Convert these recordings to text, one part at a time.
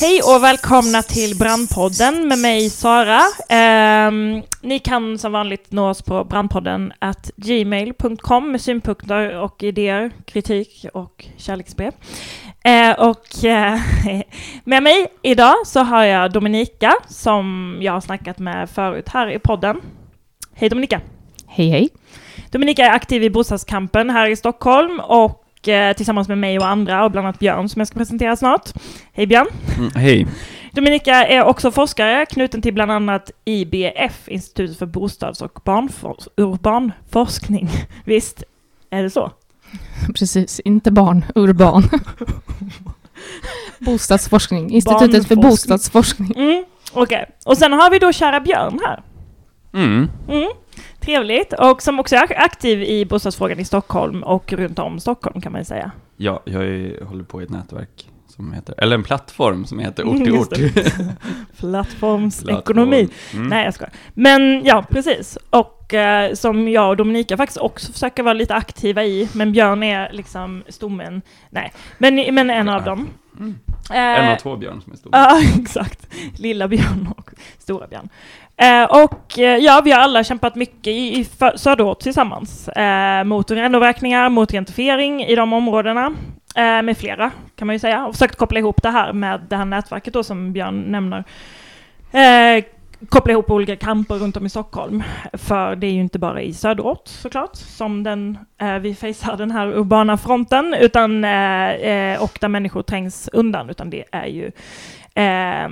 Hej och välkomna till Brandpodden med mig Sara. Um, ni kan som vanligt nå oss på brandpodden at gmail.com med synpunkter och idéer, kritik och kärleksbrev. Uh, och uh, med mig idag så har jag Dominika som jag har snackat med förut här i podden. Hej Dominika! Hej hej! Dominika är aktiv i bostadskampen här i Stockholm och Eh, tillsammans med mig och andra och bland annat Björn som jag ska presentera snart. Hej Björn! Mm, hej! Dominika är också forskare knuten till bland annat IBF, Institutet för bostads och barnfor urbanforskning. Visst är det så? Precis, inte barn, urban. bostadsforskning, Institutet för bostadsforskning. Mm, Okej, okay. och sen har vi då kära Björn här. Mm. Mm. Trevligt. Och som också är aktiv i bostadsfrågan i Stockholm och runt om Stockholm kan man säga. Ja, jag är, håller på i ett nätverk som heter, eller en plattform som heter Ort till ort. Plattformsekonomi. Mm. Nej, jag skojar. Men ja, precis. Och eh, som jag och Dominika faktiskt också försöker vara lite aktiva i, men Björn är liksom stommen. Nej, men, men en av dem. Mm. Eh, en av två Björn som är stommen. Ja, exakt. Lilla Björn och stora Björn. Eh, och eh, ja, vi har alla kämpat mycket i, i söderort tillsammans eh, mot renovräkningar, mot gentrifiering i de områdena eh, med flera kan man ju säga och försökt koppla ihop det här med det här nätverket då som Björn nämner. Eh, koppla ihop olika kamper runt om i Stockholm. För det är ju inte bara i söderort såklart som den, eh, vi facear den här urbana fronten utan, eh, eh, och där människor trängs undan utan det är ju eh,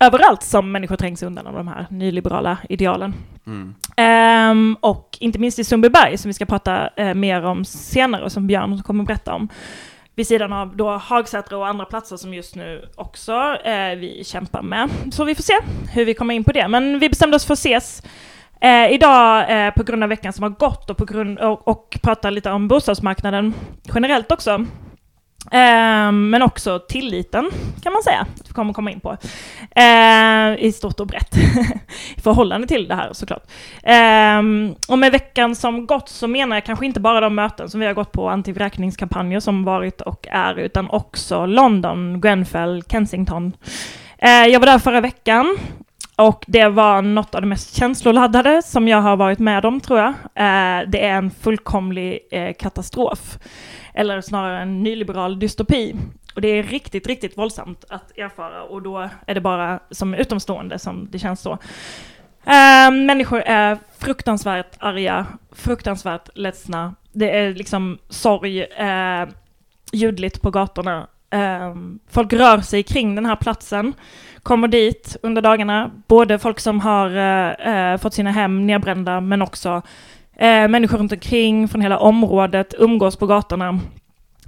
överallt som människor trängs undan av de här nyliberala idealen. Mm. Um, och inte minst i Sundbyberg, som vi ska prata uh, mer om senare, och som Björn kommer berätta om. Vid sidan av då Hagsätra och andra platser som just nu också uh, vi kämpar med. Så vi får se hur vi kommer in på det. Men vi bestämde oss för att ses uh, idag på grund av veckan som har gått och, på grund, och, och prata lite om bostadsmarknaden generellt också. Ehm, men också tilliten kan man säga, att vi kommer komma in på. Ehm, I stort och brett. I förhållande till det här såklart. Ehm, och med veckan som gått så menar jag kanske inte bara de möten som vi har gått på, antivräkningskampanjer som varit och är, utan också London, Grenfell, Kensington. Jag var där förra veckan och det var något av det mest känsloladdade som jag har varit med om tror jag. Eh, det är en fullkomlig eh, katastrof eller snarare en nyliberal dystopi. Och det är riktigt, riktigt våldsamt att erfara och då är det bara som utomstående som det känns så. Eh, människor är fruktansvärt arga, fruktansvärt ledsna. Det är liksom sorg, ljudligt på gatorna. Folk rör sig kring den här platsen, kommer dit under dagarna. Både folk som har eh, eh, fått sina hem nedbrända, men också Eh, människor runt omkring från hela området umgås på gatorna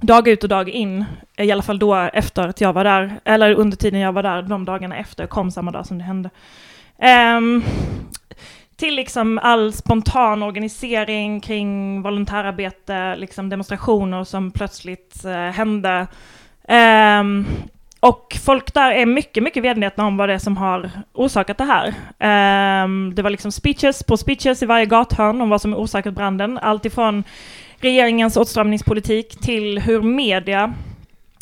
dag ut och dag in, i alla fall då efter att jag var där, eller under tiden jag var där, de dagarna efter, kom samma dag som det hände. Um, till liksom all spontan organisering kring volontärarbete, liksom demonstrationer som plötsligt eh, hände. Um, och folk där är mycket, mycket medvetna om vad det är som har orsakat det här. Um, det var liksom speeches på speeches i varje gathörn om vad som orsakat branden. Allt ifrån regeringens åtstramningspolitik till hur media,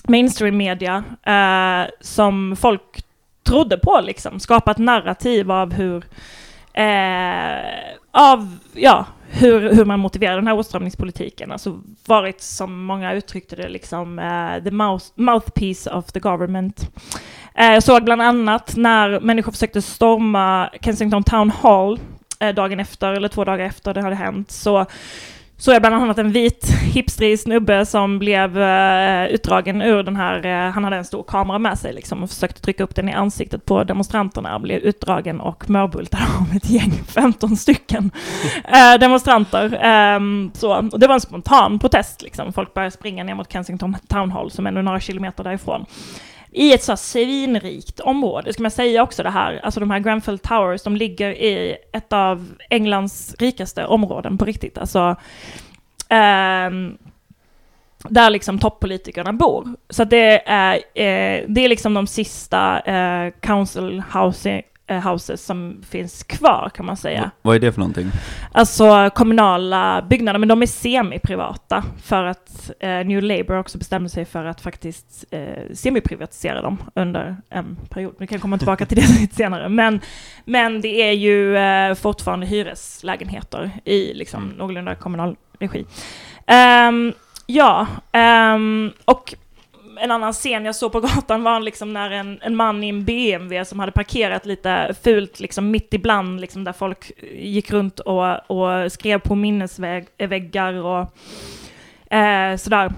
mainstream media, uh, som folk trodde på liksom, skapat narrativ av hur, uh, av, ja, hur, hur man motiverar den här åtstramningspolitiken. Alltså varit, som många uttryckte det, liksom uh, the mouth, mouthpiece of the government. Uh, jag såg bland annat när människor försökte storma Kensington Town Hall eh, dagen efter, eller två dagar efter det hade hänt, så så är bland annat en vit hipstrig snubbe som blev uh, utdragen ur den här, uh, han hade en stor kamera med sig liksom och försökte trycka upp den i ansiktet på demonstranterna, blev utdragen och mörbultad av ett gäng, 15 stycken uh, demonstranter. Um, så, och det var en spontan protest liksom, folk började springa ner mot Kensington Town Hall som är några kilometer därifrån i ett så svinrikt område, ska man säga också det här, alltså de här Grenfell Towers, de ligger i ett av Englands rikaste områden på riktigt, alltså um, där liksom toppolitikerna bor. Så det är, eh, det är liksom de sista eh, council housing, houses som finns kvar kan man säga. Vad är det för någonting? Alltså kommunala byggnader, men de är semi-privata för att eh, New Labour också bestämde sig för att faktiskt eh, semi-privatisera dem under en period. Vi kan komma tillbaka till det lite senare. Men, men det är ju eh, fortfarande hyreslägenheter i liksom, mm. någorlunda kommunal regi. Um, ja, um, och en annan scen jag såg på gatan var liksom när en, en man i en BMW som hade parkerat lite fult liksom mitt ibland, liksom där folk gick runt och, och skrev på minnesväggar och eh, sådär.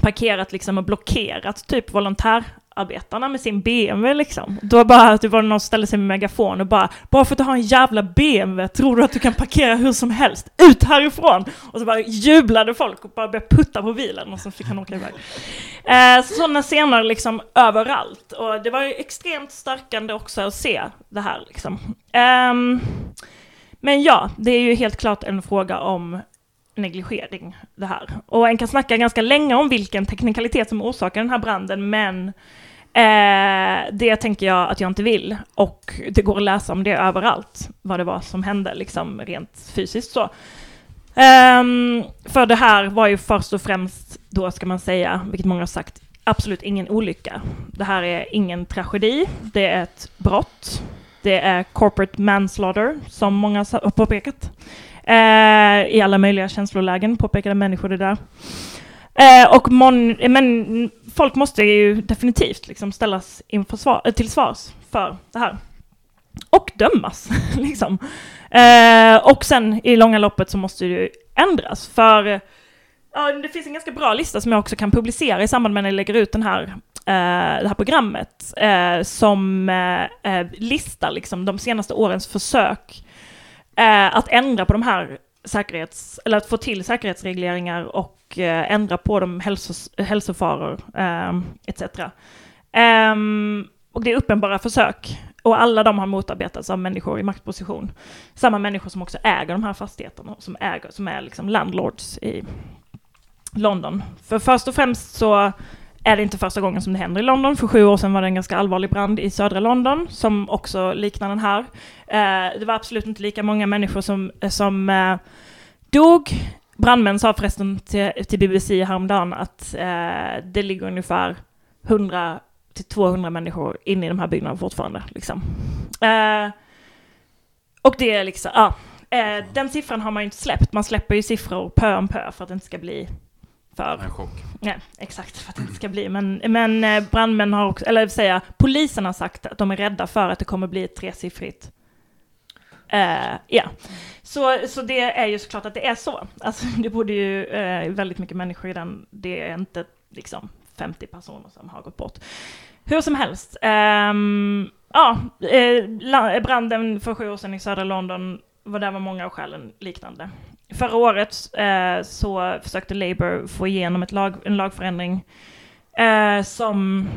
Parkerat liksom och blockerat typ volontär arbetarna med sin BMW liksom. Då bara typ, att det var någon som ställde sig med megafon och bara, bara för att du har en jävla BMW, tror du att du kan parkera hur som helst? Ut härifrån! Och så bara jublade folk och bara började putta på bilen och så fick han åka iväg. Eh, sådana scener liksom överallt. Och det var ju extremt stärkande också att se det här liksom. Eh, men ja, det är ju helt klart en fråga om negligering det här. Och en kan snacka ganska länge om vilken teknikalitet som orsakar den här branden, men Eh, det tänker jag att jag inte vill. Och det går att läsa om det överallt, vad det var som hände, liksom rent fysiskt så. Eh, för det här var ju först och främst, då ska man säga, vilket många har sagt, absolut ingen olycka. Det här är ingen tragedi, det är ett brott. Det är corporate manslaughter, som många har påpekat. Eh, I alla möjliga känslolägen påpekade människor det där. Eh, och mon, men folk måste ju definitivt liksom ställas inför svar, eh, till svars för det här. Och dömas, liksom. Eh, och sen i långa loppet så måste det ju ändras, för ja, det finns en ganska bra lista som jag också kan publicera i samband med när jag lägger ut den här, eh, det här programmet, eh, som eh, eh listar liksom de senaste årens försök eh, att ändra på de här säkerhets, eller att få till säkerhetsregleringar och eh, ändra på de hälsos, hälsofaror eh, etc. Eh, och det är uppenbara försök. Och alla de har motarbetats av människor i maktposition. Samma människor som också äger de här fastigheterna, som äger, som är liksom landlords i London. För först och främst så är det inte första gången som det händer i London. För sju år sedan var det en ganska allvarlig brand i södra London som också liknar den här. Eh, det var absolut inte lika många människor som, eh, som eh, dog. Brandmän sa förresten till, till BBC häromdagen att eh, det ligger ungefär 100 till 200 människor inne i de här byggnaderna fortfarande. Liksom. Eh, och det är liksom, ja. Eh, den siffran har man ju inte släppt. Man släpper ju siffror pö om pö för att det inte ska bli för... En chock. Ja, exakt, för att det inte ska bli. Men, men eh, brandmän har också, eller säga, polisen har sagt att de är rädda för att det kommer bli ett tresiffrigt Uh, ja, så, så det är ju såklart att det är så. Alltså, det borde ju uh, väldigt mycket människor i den, det är inte liksom 50 personer som har gått bort. Hur som helst, um, ja, uh, branden för sju år sedan i södra London var där var många av skälen liknande. Förra året eh, så försökte Labour få igenom ett lag, en lagförändring eh, som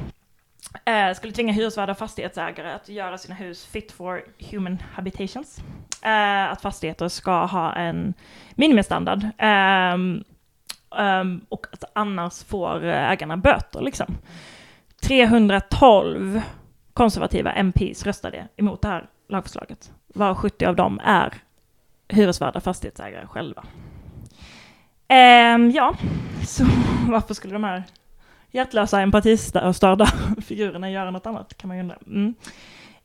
eh, skulle tvinga hyresvärdar och fastighetsägare att göra sina hus fit for human habitations. Eh, att fastigheter ska ha en minimistandard. Eh, och att annars får ägarna böter liksom. 312 konservativa MPs röstade emot det här lagförslaget. Var 70 av dem är hyresvärdar och fastighetsägare själva. Ehm, ja, så varför skulle de här hjärtlösa, empatistörda figurerna göra något annat, kan man ju undra. Mm.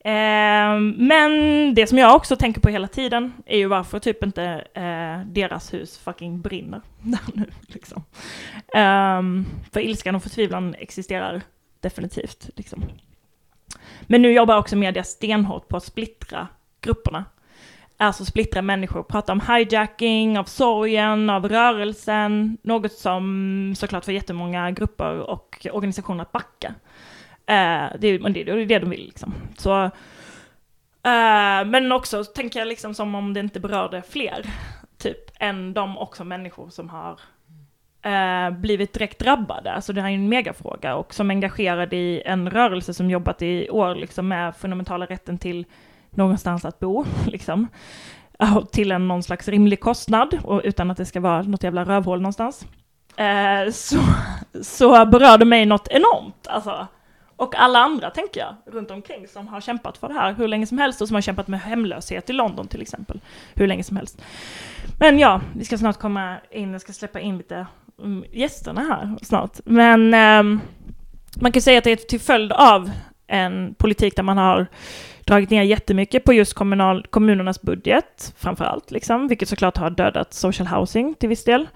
Ehm, men det som jag också tänker på hela tiden är ju varför typ inte eh, deras hus fucking brinner där nu. Liksom. Ehm, för ilskan och förtvivlan existerar definitivt. Liksom. Men nu jobbar också media stenhårt på att splittra grupperna alltså splittra människor, prata om hijacking av sorgen, av rörelsen, något som såklart får jättemånga grupper och organisationer att backa. Eh, det, är, det är det de vill liksom. Så, eh, men också tänker jag liksom som om det inte berörde fler, typ, än de också människor som har eh, blivit direkt drabbade. Alltså det här är en megafråga och som engagerade i en rörelse som jobbat i år liksom med fundamentala rätten till någonstans att bo, liksom. Till en någon slags rimlig kostnad, och utan att det ska vara något jävla rövhål någonstans. Eh, så, så berörde mig något enormt, alltså. Och alla andra, tänker jag, runt omkring som har kämpat för det här hur länge som helst och som har kämpat med hemlöshet i London till exempel, hur länge som helst. Men ja, vi ska snart komma in, jag ska släppa in lite um, gästerna här snart. Men um, man kan säga att det är till följd av en politik där man har dragit ner jättemycket på just kommunal, kommunernas budget, framför allt, liksom, vilket såklart har dödat social housing till viss del.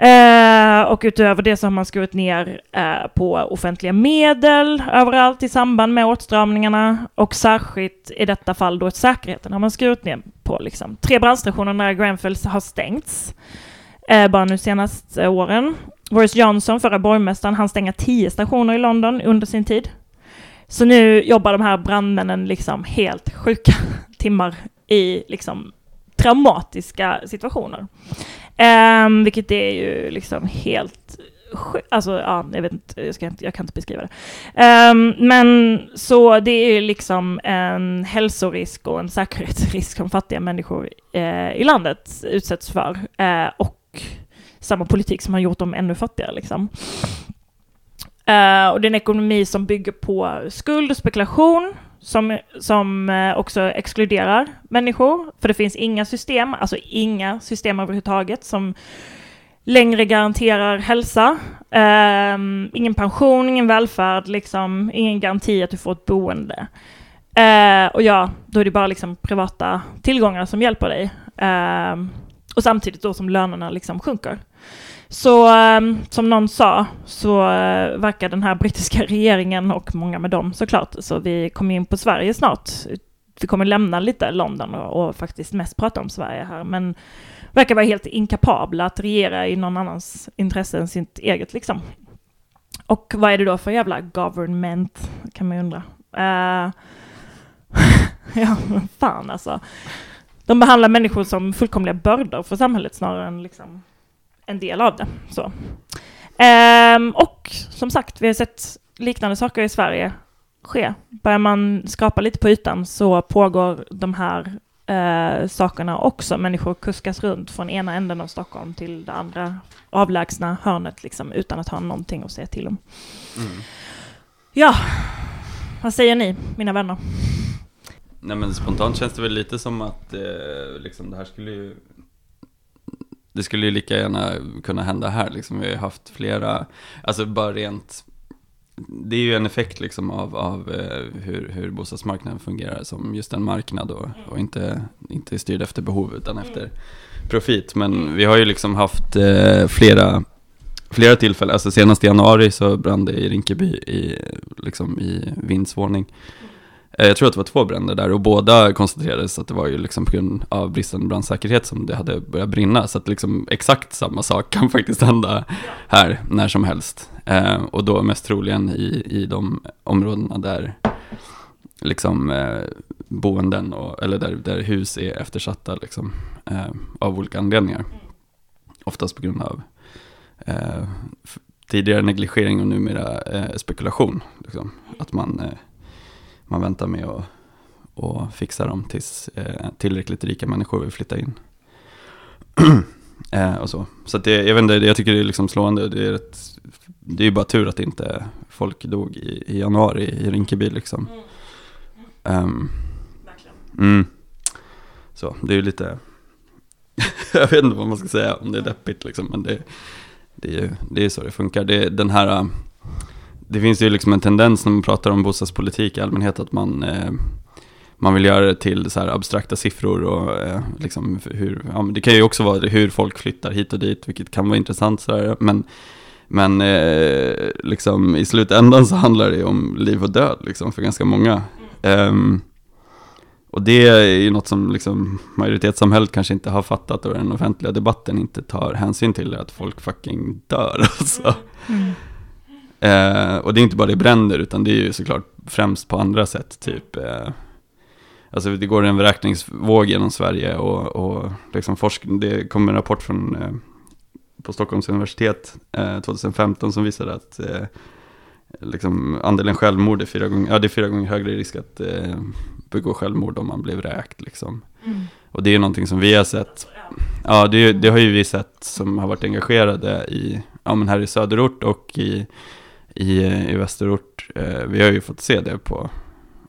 Eh, och utöver det så har man skurit ner eh, på offentliga medel överallt i samband med åtstramningarna och särskilt i detta fall då säkerheten har man skurit ner på. Liksom. Tre brandstationer nära Grenfell har stängts eh, bara nu senaste åren. Boris Johnson, förra borgmästaren, han stänga tio stationer i London under sin tid. Så nu jobbar de här brandmännen liksom helt sjuka timmar i liksom traumatiska situationer. Um, vilket är ju liksom helt Alltså, ja, jag vet inte, jag, ska inte, jag kan inte beskriva det. Um, men så det är ju liksom en hälsorisk och en säkerhetsrisk som fattiga människor eh, i landet utsätts för. Eh, och samma politik som har gjort dem ännu fattigare liksom. Uh, och det är en ekonomi som bygger på skuld och spekulation som, som uh, också exkluderar människor. För det finns inga system, alltså inga system överhuvudtaget som längre garanterar hälsa. Uh, ingen pension, ingen välfärd, liksom, ingen garanti att du får ett boende. Eh, och ja, då är det bara liksom privata tillgångar som hjälper dig. Ehm, och samtidigt då som lönerna liksom sjunker. Så ehm, som någon sa så eh, verkar den här brittiska regeringen och många med dem såklart, så vi kommer in på Sverige snart. Vi kommer lämna lite London och, och faktiskt mest prata om Sverige här, men verkar vara helt inkapabla att regera i någon annans intresse än sitt eget liksom. Och vad är det då för jävla government, kan man ju undra. Uh, ja, fan alltså. De behandlar människor som fullkomliga bördor för samhället snarare än liksom en del av det. Så. Ehm, och som sagt, vi har sett liknande saker i Sverige ske. Börjar man skrapa lite på ytan så pågår de här eh, sakerna också. Människor kuskas runt från ena änden av Stockholm till det andra avlägsna hörnet liksom, utan att ha någonting att säga till om. Mm. Ja, vad säger ni, mina vänner? Nej men spontant känns det väl lite som att eh, liksom, det här skulle ju det skulle ju lika gärna kunna hända här liksom. Vi har ju haft flera, alltså bara rent det är ju en effekt liksom av, av eh, hur, hur bostadsmarknaden fungerar som just en marknad och, och inte, inte styrd efter behov utan efter profit. Men vi har ju liksom haft eh, flera, flera tillfällen, alltså senast i januari så brann det i Rinkeby i, liksom i vindsvåning. Eh, jag tror att det var två bränder där och båda konstaterades att det var ju liksom på grund av bristande brandsäkerhet som det hade börjat brinna. Så att liksom exakt samma sak kan faktiskt hända här när som helst. Eh, och då mest troligen i, i de områdena där liksom eh, boenden och, eller där, där hus är eftersatta liksom, eh, av olika anledningar. Oftast på grund av eh, tidigare negligering och numera eh, spekulation. Liksom. Att man eh, man väntar med att och fixa dem tills eh, tillräckligt rika människor vill flytta in. eh, och så så det, jag, vet inte, jag tycker det är liksom slående. Det är, ett, det är bara tur att inte folk dog i, i januari i Rinkeby. Liksom. Um, mm. Så det är ju lite, jag vet inte vad man ska säga om det är deppigt liksom. Men det, det är ju det är så det funkar. Det, den här det finns ju liksom en tendens när man pratar om bostadspolitik i allmänhet att man, eh, man vill göra det till så här abstrakta siffror och eh, liksom hur, ja, det kan ju också vara hur folk flyttar hit och dit, vilket kan vara intressant så här, men men eh, liksom, i slutändan så handlar det om liv och död liksom, för ganska många. Um, och det är ju något som liksom, majoritetssamhället kanske inte har fattat och den offentliga debatten inte tar hänsyn till, att folk fucking dör. Alltså. Mm. mm. Eh, och det är inte bara det bränder, utan det är ju såklart främst på andra sätt. Typ, eh, alltså det går en beräkningsvåg genom Sverige och, och liksom forskning, det kom en rapport från eh, på Stockholms universitet 2015 eh, som visade att eh, liksom andelen självmord är fyra gånger, ja, det är fyra gånger högre risk att eh, begå självmord om man blir vräkt. Liksom. Mm. Och det är någonting som vi har sett, ja det, det, har ju vi sett som har varit engagerade i, ja men här i söderort och i i, i västerort eh, vi har ju fått se det på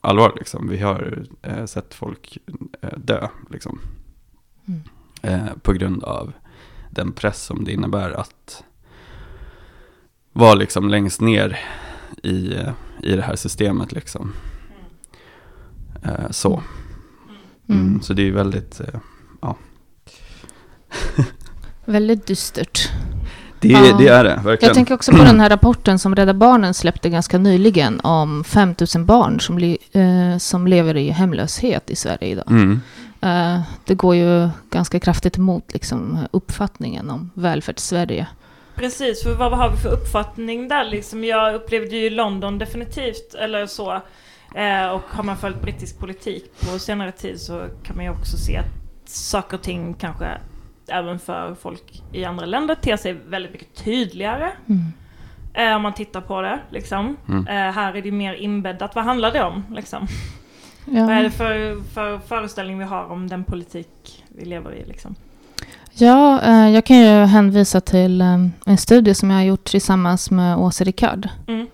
allvar liksom. Vi har eh, sett folk eh, dö liksom. Mm. På grund av den press som det innebär att vara liksom längst ner i, i det här systemet liksom. Så. Mm. Mm, så det är ju väldigt, eh, Väldigt dystert. Det, Ja. det är det verkligen. Jag tänker också på den här rapporten som Rädda Barnen släppte ganska nyligen om 5000 barn som, li- eh, som lever i hemlöshet i Sverige idag. Mm. Eh, det går ju ganska kraftigt emot liksom, uppfattningen om välfärdssverige. Precis, för vad har vi för uppfattning där liksom? Jag upplevde ju London definitivt, eller så. Eh, och har man följt brittisk politik på senare tid så kan man ju också se att saker och ting kanske även för folk i andra länder ter sig väldigt mycket tydligare. Mm. Eh, om man tittar på det liksom. Mm. Eh, här är det mer inbäddat. Vad handlar det om liksom? Ja. Vad är det för, för föreställning vi har om den politik vi lever i liksom? Ja, eh, jag kan ju hänvisa till eh, en studie som jag har gjort tillsammans med Åse Ricard. Mm.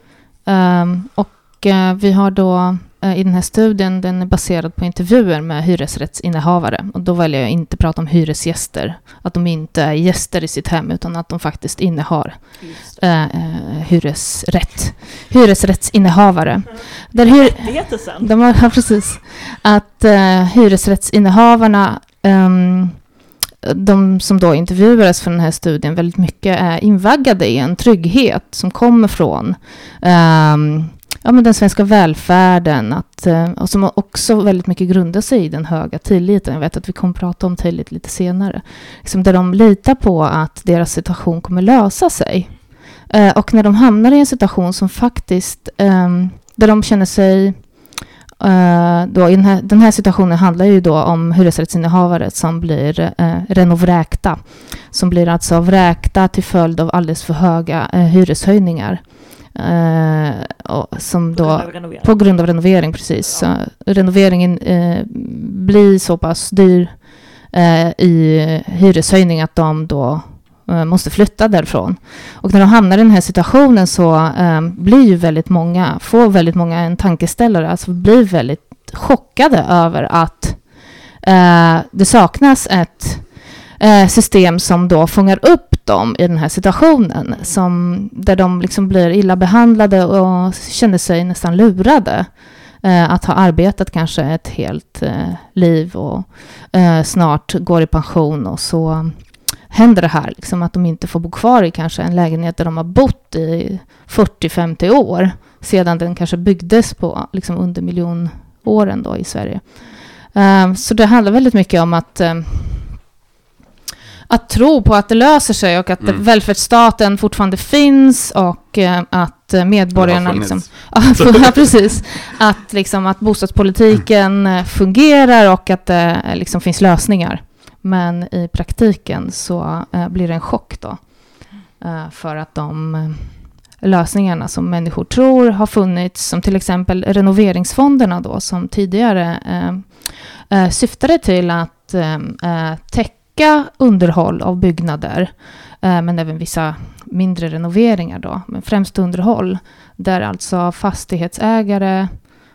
Um, och eh, vi har då i den här studien, den är baserad på intervjuer med hyresrättsinnehavare. Och då väljer jag inte prata om hyresgäster, att de inte är gäster i sitt hem, utan att de faktiskt innehar eh, eh, hyresrätt. Hyresrättsinnehavare. Där hyr, de har, ja, precis. Att eh, hyresrättsinnehavarna, ehm, de som då intervjuades för den här studien, väldigt mycket är invaggade i en trygghet som kommer från ehm, ja, men den svenska välfärden att, eh, och som också väldigt mycket grundar sig i den höga tilliten. Jag vet att vi kommer att prata om tillit lite senare. Liksom där de litar på att deras situation kommer lösa sig. Eh, och när de hamnar i en situation som faktiskt, ehm, där de känner sig Uh, då i den, här, den här situationen handlar ju då om hyresrättsinnehavare som blir uh, renovräkta. Som blir alltså vräkta till följd av alldeles för höga uh, hyreshöjningar. Eh, och som På då, grund på grund av renovering, precis. Så renoveringen eh, blir så pass dyr eh, i hyreshöjning att de då eh, måste flytta därifrån. Och när de hamnar i den här situationen så eh, blir ju väldigt många, får väldigt många en tankeställare, alltså blir väldigt chockade över att eh, det saknas ett eh, system som då fångar upp dem i den här situationen, som, där de liksom blir illa behandlade och känner sig nästan lurade. Eh, att ha arbetat kanske ett helt eh, liv och eh, snart går i pension och så händer det här, liksom att de inte får bo kvar i kanske en lägenhet där de har bott i 40-50 år sedan den kanske byggdes på liksom under miljonåren då i Sverige. Eh, så det handlar väldigt mycket om att eh, att tro på att det löser sig och att Mm. välfärdsstaten fortfarande finns och eh, att medborgarna liksom, ja, precis. Att, liksom, att bostadspolitiken eh, fungerar och att det eh, liksom finns lösningar. Men i praktiken så blir det en chock då. För att de lösningarna som människor tror har funnits, som till exempel renoveringsfonderna då, som tidigare syftade till att eh, eh, täcka underhåll av byggnader, eh, men även vissa mindre renoveringar då, men främst underhåll, där alltså fastighetsägare,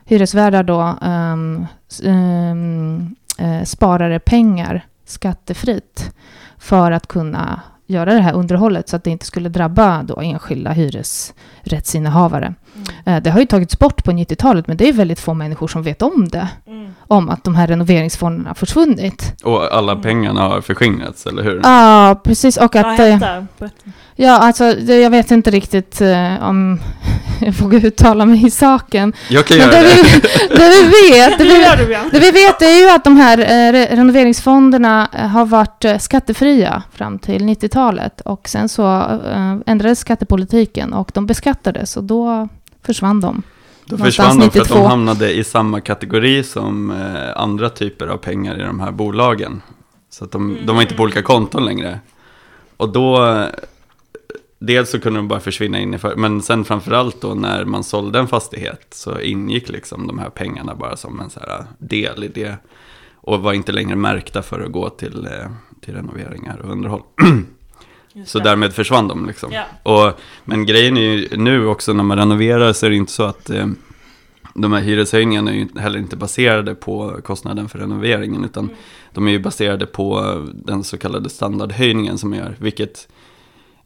hyresvärdar då, um, um, eh, sparade pengar skattefritt för att kunna göra det här underhållet så att det inte skulle drabba då enskilda hyresrättsinnehavare. Eh, det har ju tagits bort på 90-talet men det är väldigt få människor som vet om det. Mm. Om att de här renoveringsfonderna har försvunnit. Och alla pengarna har förskingrats, eller hur? Ja, precis. Och Vad att... eh, där? Berätta. Ja, alltså det, jag vet inte riktigt eh, om jag vågar uttala mig i saken. Jag kan Men göra det vi, det vi vet, det vi, det vi vet är ju att de här eh, re- renoveringsfonderna eh, har varit eh, skattefria fram till 90-talet och sen så eh, ändrades skattepolitiken och de beskattades och då försvann de. Då försvann de för att 92. de hamnade i samma kategori som eh, andra typer av pengar i de här bolagen. Så att de, de var inte på olika konton längre. Och då, eh, dels så kunde de bara försvinna in i för, men sen framförallt då när man sålde en fastighet så ingick liksom de här pengarna bara som en så här del i det. Och var inte längre märkta för att gå till, eh, till renoveringar och underhåll. Just Så det. därmed försvann de liksom. Ja. Och, men grejen är ju nu också när man renoverar så är det inte så att eh, de här hyreshöjningarna är ju heller inte baserade på kostnaden för renoveringen utan Mm. de är ju baserade på den så kallade standardhöjningen som man gör, vilket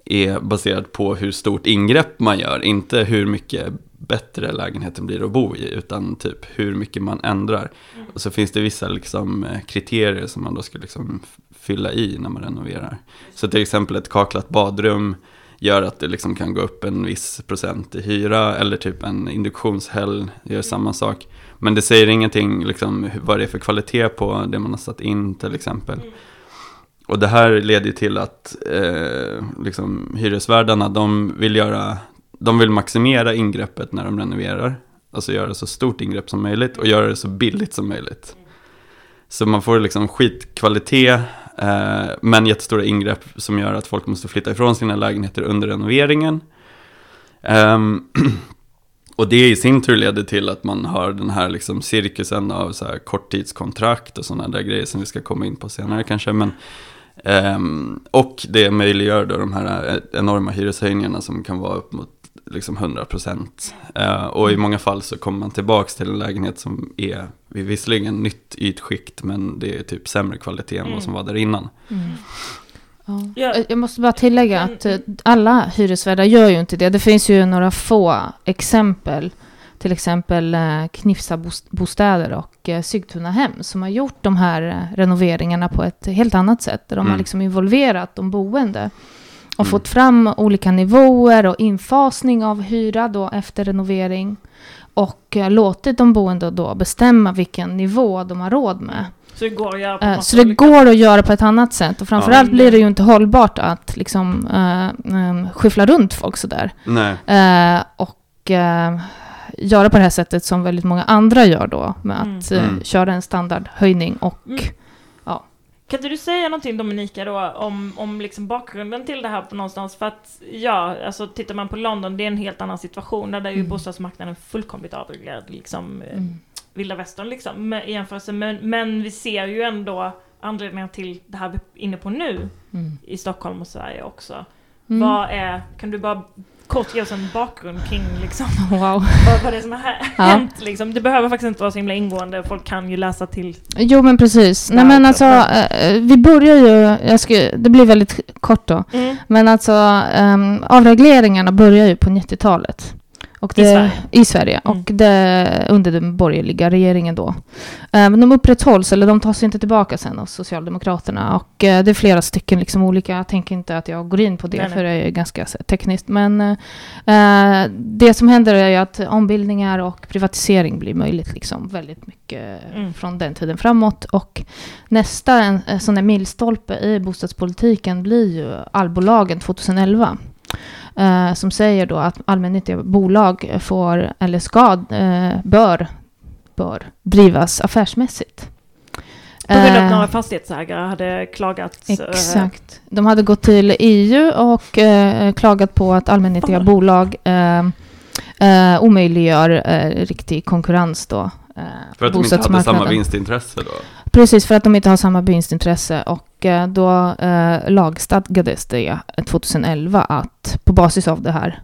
är baserat på hur stort ingrepp man gör, inte hur mycket bättre lägenheten blir att bo i, utan typ hur mycket man ändrar. Mm. Och så finns det vissa liksom, eh, kriterier som man då ska liksom fylla i när man renoverar. Så till exempel ett kaklat badrum gör att det liksom kan gå upp en viss procent i hyra, eller typ en induktionshäll gör samma sak. Men det säger ingenting liksom, vad det är för kvalitet på det man har satt in till exempel. Mm. Och det här leder till att eh, liksom, hyresvärdarna, de vill, göra, de vill maximera ingreppet när de renoverar. Alltså göra så stort ingrepp som möjligt och göra det så billigt som möjligt. Så man får liksom skitkvalitet, Eh, men jättestora ingrepp som gör att folk måste flytta ifrån sina lägenheter under renoveringen. Ehm, och det i sin tur leder till att man har den här liksom cirkusen av så här korttidskontrakt och sådana där grejer som vi ska komma in på senare kanske. Men, ehm, och det möjliggör då de här eh, enorma hyreshöjningarna som kan vara upp mot liksom 100%. Eh, och i många fall så kommer man tillbaka till en lägenhet som är visserligen nytt ytskikt men det är typ sämre kvalitet än Mm. vad som var där innan. Mm. Ja. Ja. Jag måste bara tillägga Mm, att eh, alla hyresvärdar gör ju inte det. Det finns ju några få exempel. Till exempel eh, Knivsta bos- bostäder och eh, Sigtunahem som har gjort de här eh, renoveringarna på ett helt annat sätt. Där de har Mm. liksom involverat de boende. Och Mm. fått fram olika nivåer och infasning av hyra då efter renovering. Och eh, låtit de boende då bestämma vilken nivå de har råd med. Så det går att göra på Eh, Så det går att göra på ett annat sätt. Och framförallt Ja. blir det ju inte hållbart att liksom uh, um, skyffla runt folk sådär. Nej. Eh, och eh, göra på det här sättet som väldigt många andra gör då. Med att Mm. eh, Mm. köra en standardhöjning och Mm. Kan inte du säga någonting Dominika då om, om liksom bakgrunden till det här på någonstans? För att ja, alltså tittar man på London, det är en helt annan situation där, där är ju Mm. bostadsmarknaden fullkomligt avreglerad, liksom eh, mm. vilda västern liksom, med, i jämförelse. Men, men vi ser ju ändå anledningar till det här vi är inne på nu Mm. i Stockholm och Sverige också. Mm. Vad är, kan du bara kort ge oss en bakgrund kring liksom Wow. vad, vad det är som har hä- Ja. hänt liksom? Det behöver faktiskt inte vara så himla ingående, folk kan ju läsa till. Jo men precis. Nej men alltså, eh, vi börjar ju, jag ska, det blir väldigt kort då. Men alltså um, avregleringarna börjar ju på 90-talet. Och I det, Sverige. I Sverige. Mm. Och det under den borgerliga regeringen då. Eh, Men de upprätthålls, eller de tas inte tillbaka sen av Socialdemokraterna. Och eh, det är flera stycken liksom olika. Jag tänker inte att jag går in på det, Nej, nej. för det är ganska tekniskt. Men eh, det som händer är ju att ombildningar och privatisering blir möjligt liksom väldigt mycket Mm. från den tiden framåt. Och nästa en, en sån där milstolpe i bostadspolitiken blir ju allbolagen 2011. Eh, som säger då att allmännyttiga bolag får, eller ska, eh, bör, bör drivas affärsmässigt. På grund av Eh, att några fastighetsägare hade klagat. eh, Exakt. De hade gått till EU och eh, klagat på att allmännyttiga Oj. bolag eh, eh, omöjliggör eh, riktig konkurrens då. Eh, För att de inte hade samma vinstintresse då. Precis, för att de inte har samma vinstintresse. Och eh, då eh, lagstadgades det 2011 att på basis av det här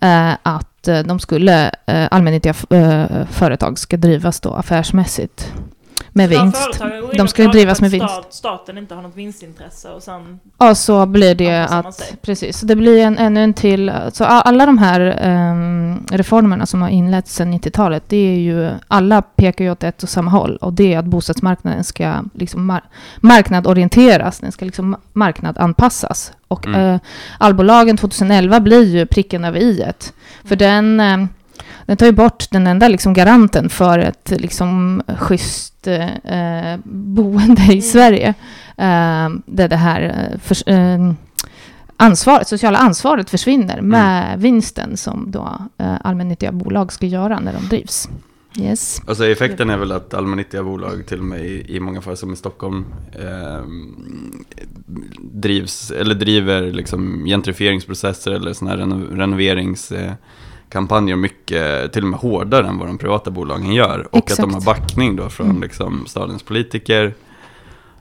eh, att eh, de skulle, eh, allmännyttiga f- eh, företag ska drivas då affärsmässigt med Ja, vinst. in De klagar drivas med vinst. Stat, staten inte har något vinstintresse och sen... Och så blir det att, precis, så det blir en, ännu en till, så alla de här ehm, reformerna som har inletts sedan 90-talet, det är ju, alla pekar ju åt ett och samma håll och det är att bostadsmarknaden ska liksom mar- marknadorienteras, den ska liksom ma- marknadanpassas. Och Mm. eh, allbolagen 2011 blir ju pricken över i för den ehm, den tar ju bort den enda liksom garanten för ett liksom schysst eh, boende i Mm. Sverige. Eh, där det här eh, för, eh, ansvaret, sociala ansvaret försvinner med vinsten som då eh, allmännyttiga bolag ska göra när de drivs. Yes. Alltså effekten är väl att allmännyttiga bolag till och med i, i många fall som i Stockholm eh, drivs, eller driver liksom gentrifieringsprocesser eller sådana här reno, renoveringskampanjer mycket, till och med hårdare än vad de privata bolagen gör. Och att de har Exakt. backning då från Mm. liksom stadens politiker.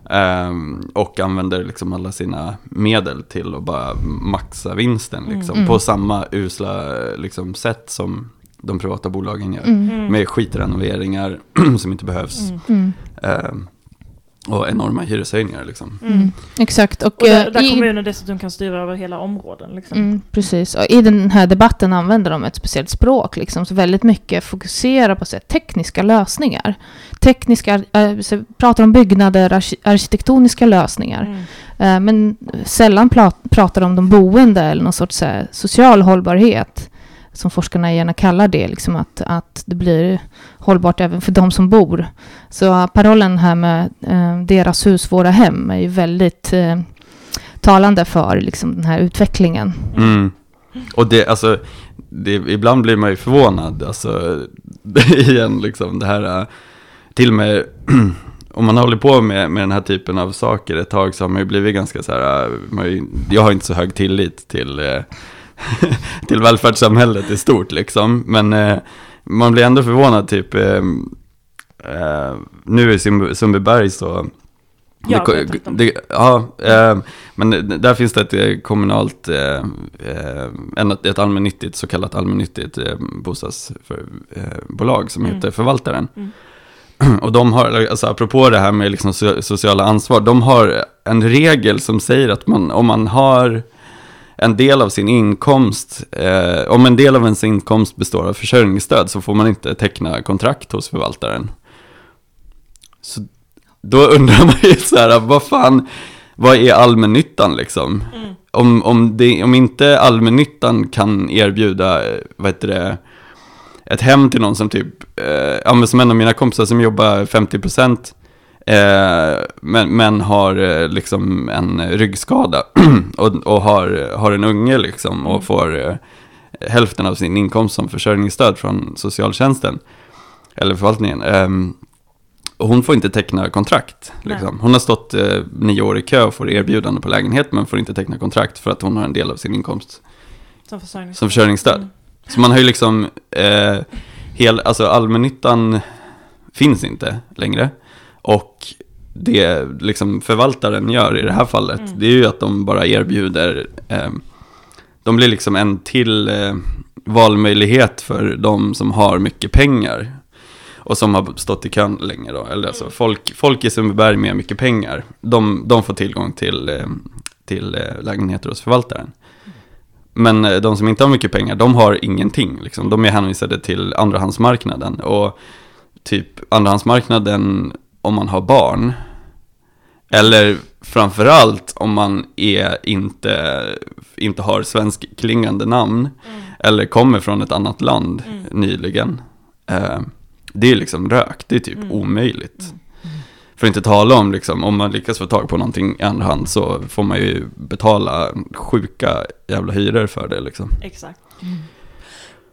Um, och använder liksom alla sina medel till att bara maxa vinsten liksom, Mm. på samma usla liksom, sätt som de privata bolagen gör. Mm. Mm. Med skitrenoveringar som inte behövs. Mm. Mm. Um, och enorma hyreshöjningar liksom. Mm. Exakt. Och, Och där, eh, där i- kommunen dessutom kan styra över hela områden. Liksom. Mm, precis. Och I den här debatten använder de ett speciellt språk. Liksom, så väldigt mycket fokuserar på så här, tekniska lösningar. Tekniska, så pratar om byggnader, arki- arkitektoniska lösningar. Mm. Eh, men sällan pratar om de boende eller någon sorts så här, social hållbarhet. Som forskarna gärna kallar det. Liksom att, att det blir hållbart även för de som bor. Så parollen här med eh, deras hus, våra hem är ju väldigt eh, talande för liksom, den här utvecklingen. Mm. Och det, alltså, det, ibland blir man ju förvånad, alltså, igen liksom det här, eh, till och med om man håller på med, med den här typen av saker ett tag så har man ju blivit ganska så här, eh, man ju, jag har inte så hög tillit till, eh, till välfärdssamhället i stort liksom, men eh, man blir ändå förvånad typ, eh, eh, nu i Sundby- Sundbyberg så Jag det, om- det, ja, eh, men det- där finns det ett eh, kommunalt, ett allmännyttigt, så kallat allmännyttigt bostadsbolag som Mm. heter Förvaltaren. Mm. Och de har, alltså apropå det här med liksom so- sociala ansvar, de har en regel som säger att man, om man har en del av sin inkomst, eh, om en del av ens inkomst består av försörjningsstöd så får man inte teckna kontrakt hos förvaltaren. Så då undrar man ju så här, vad fan, vad är allmännyttan liksom? Mm. Om, om, det, om inte allmännyttan kan erbjuda, vad heter det, ett hem till någon som typ, eh, ja men som en av mina kompisar som jobbar 50% eh, men, men har eh, liksom en ryggskada och, och har, har en unge liksom och Mm. får eh, hälften av sin inkomst som försörjningsstöd från socialtjänsten eller förvaltningen. och hon får inte teckna kontrakt. Liksom. Hon har stått eh, nio år i kö och får erbjudande på lägenhet men får inte teckna kontrakt för att hon har en del av sin inkomst Som försörjningsstöd. som försörjningsstöd. Mm. Så man har ju liksom, eh, hel, alltså allmännyttan finns inte längre. Och det liksom förvaltaren gör i det här fallet, Mm. det är ju att de bara erbjuder, eh, de blir liksom en till eh, valmöjlighet för de som har mycket pengar. Och som har stått i kön länge då, eller alltså folk, folk i Sundbyberg med mycket pengar, de, de får tillgång till, eh, till eh, lägenheter hos förvaltaren. Men eh, de som inte har mycket pengar, de har ingenting. Liksom. De är hänvisade till andrahandsmarknaden. Och typ andrahandsmarknaden om man har barn. Eller framförallt om man är inte, inte har svenskklingande namn. Mm. Eller kommer från ett annat land Mm. nyligen. Eh, det är liksom rök, det är typ Mm. omöjligt. Mm. För att inte tala om, liksom, om man lyckas få tag på någonting i andra hand så får man ju betala sjuka jävla hyror för det liksom. Exakt.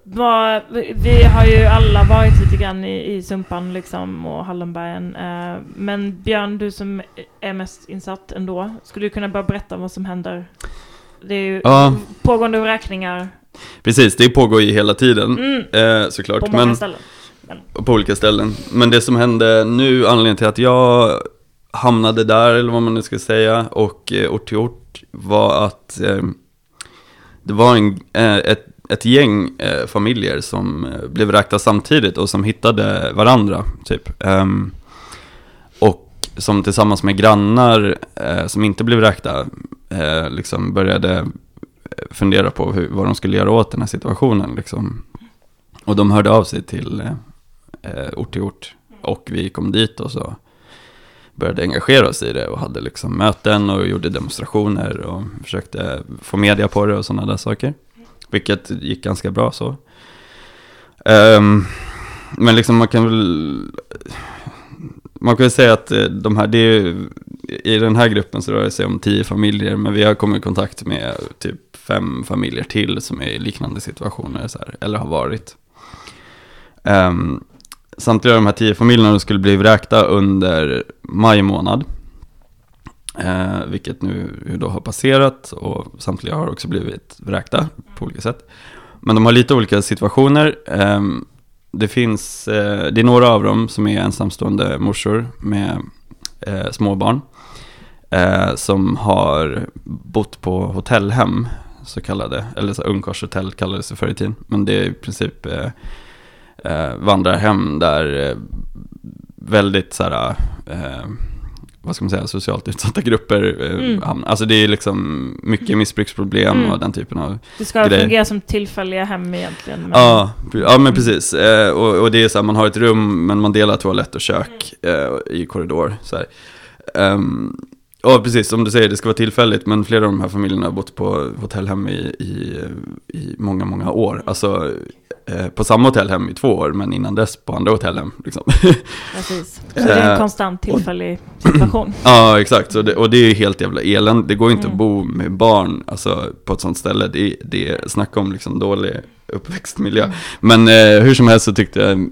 Vi- har ju alla varit lite grann i, i Sumpan liksom och Hallonbergen. Eh, men Björn, du som är mest insatt ändå, skulle du kunna bara berätta vad som händer? Det är ju Ja. pågående räkningar Precis, det pågår ju hela tiden mm, eh, såklart. på många men, ställen. på olika ställen. Men det som hände nu, anledningen till att jag hamnade där, eller vad man nu ska säga, och eh, ort till ort, var att eh, det var en, eh, ett, ett gäng eh, familjer som eh, blev vräkta samtidigt och som hittade varandra, typ. Um, och som tillsammans med grannar eh, som inte blev vräkta, eh, liksom började eh, fundera på hur, vad de skulle göra åt den här situationen, liksom. Och de hörde av sig till eh, eh, ort till ort. Och vi kom dit och så började engagera oss i det och hade liksom möten och gjorde demonstrationer och försökte få media på det och sådana där saker. Vilket gick ganska bra så. Um, men liksom man kan väl man kan väl säga att eh, de här, det är, i den här gruppen så rör det sig om tio familjer, men vi har kommit i kontakt med typ fem familjer till som är i liknande situationer, så här, eller har varit. Um, samtliga av de här tio familjerna skulle bli vräkta under maj månad. Eh, vilket nu då har passerat och samtliga har också blivit vräkta på olika sätt. Men de har lite olika situationer. Eh, det finns, eh, det är några av dem som är ensamstående morsor med eh, småbarn. eh, som har bott på hotellhem, så kallade, eller så ungkarlshotell kallades det förr i tiden. Men det är i princip eh, eh, vandrarhem där eh, väldigt så här, eh, vad ska man säga, socialt utsatta grupper eh, Mm. hamnar. Alltså det är liksom mycket missbruksproblem Mm. och den typen av Det ska Grej. fungera som tillfälliga hem egentligen. men- Ja, ja men precis. Eh, och, och det är så här, man har ett rum men man delar toalett och kök eh, i korridor. Så här. Och precis, som du säger, det ska vara tillfälligt, men flera av de här familjerna har bott på hotellhem i, i, i många, många år. Alltså eh, på samma hotellhem i två år, men innan dess på andra hotellhem. Liksom. Precis. Så det är en Eh, konstant tillfällig situation. ja, exakt. Så det, och det är ju helt jävla elände. Det går ju inte Mm. att bo med barn alltså, på ett sånt ställe. Det, det snacka om liksom dålig uppväxtmiljö. Men eh, hur som helst så tyckte jag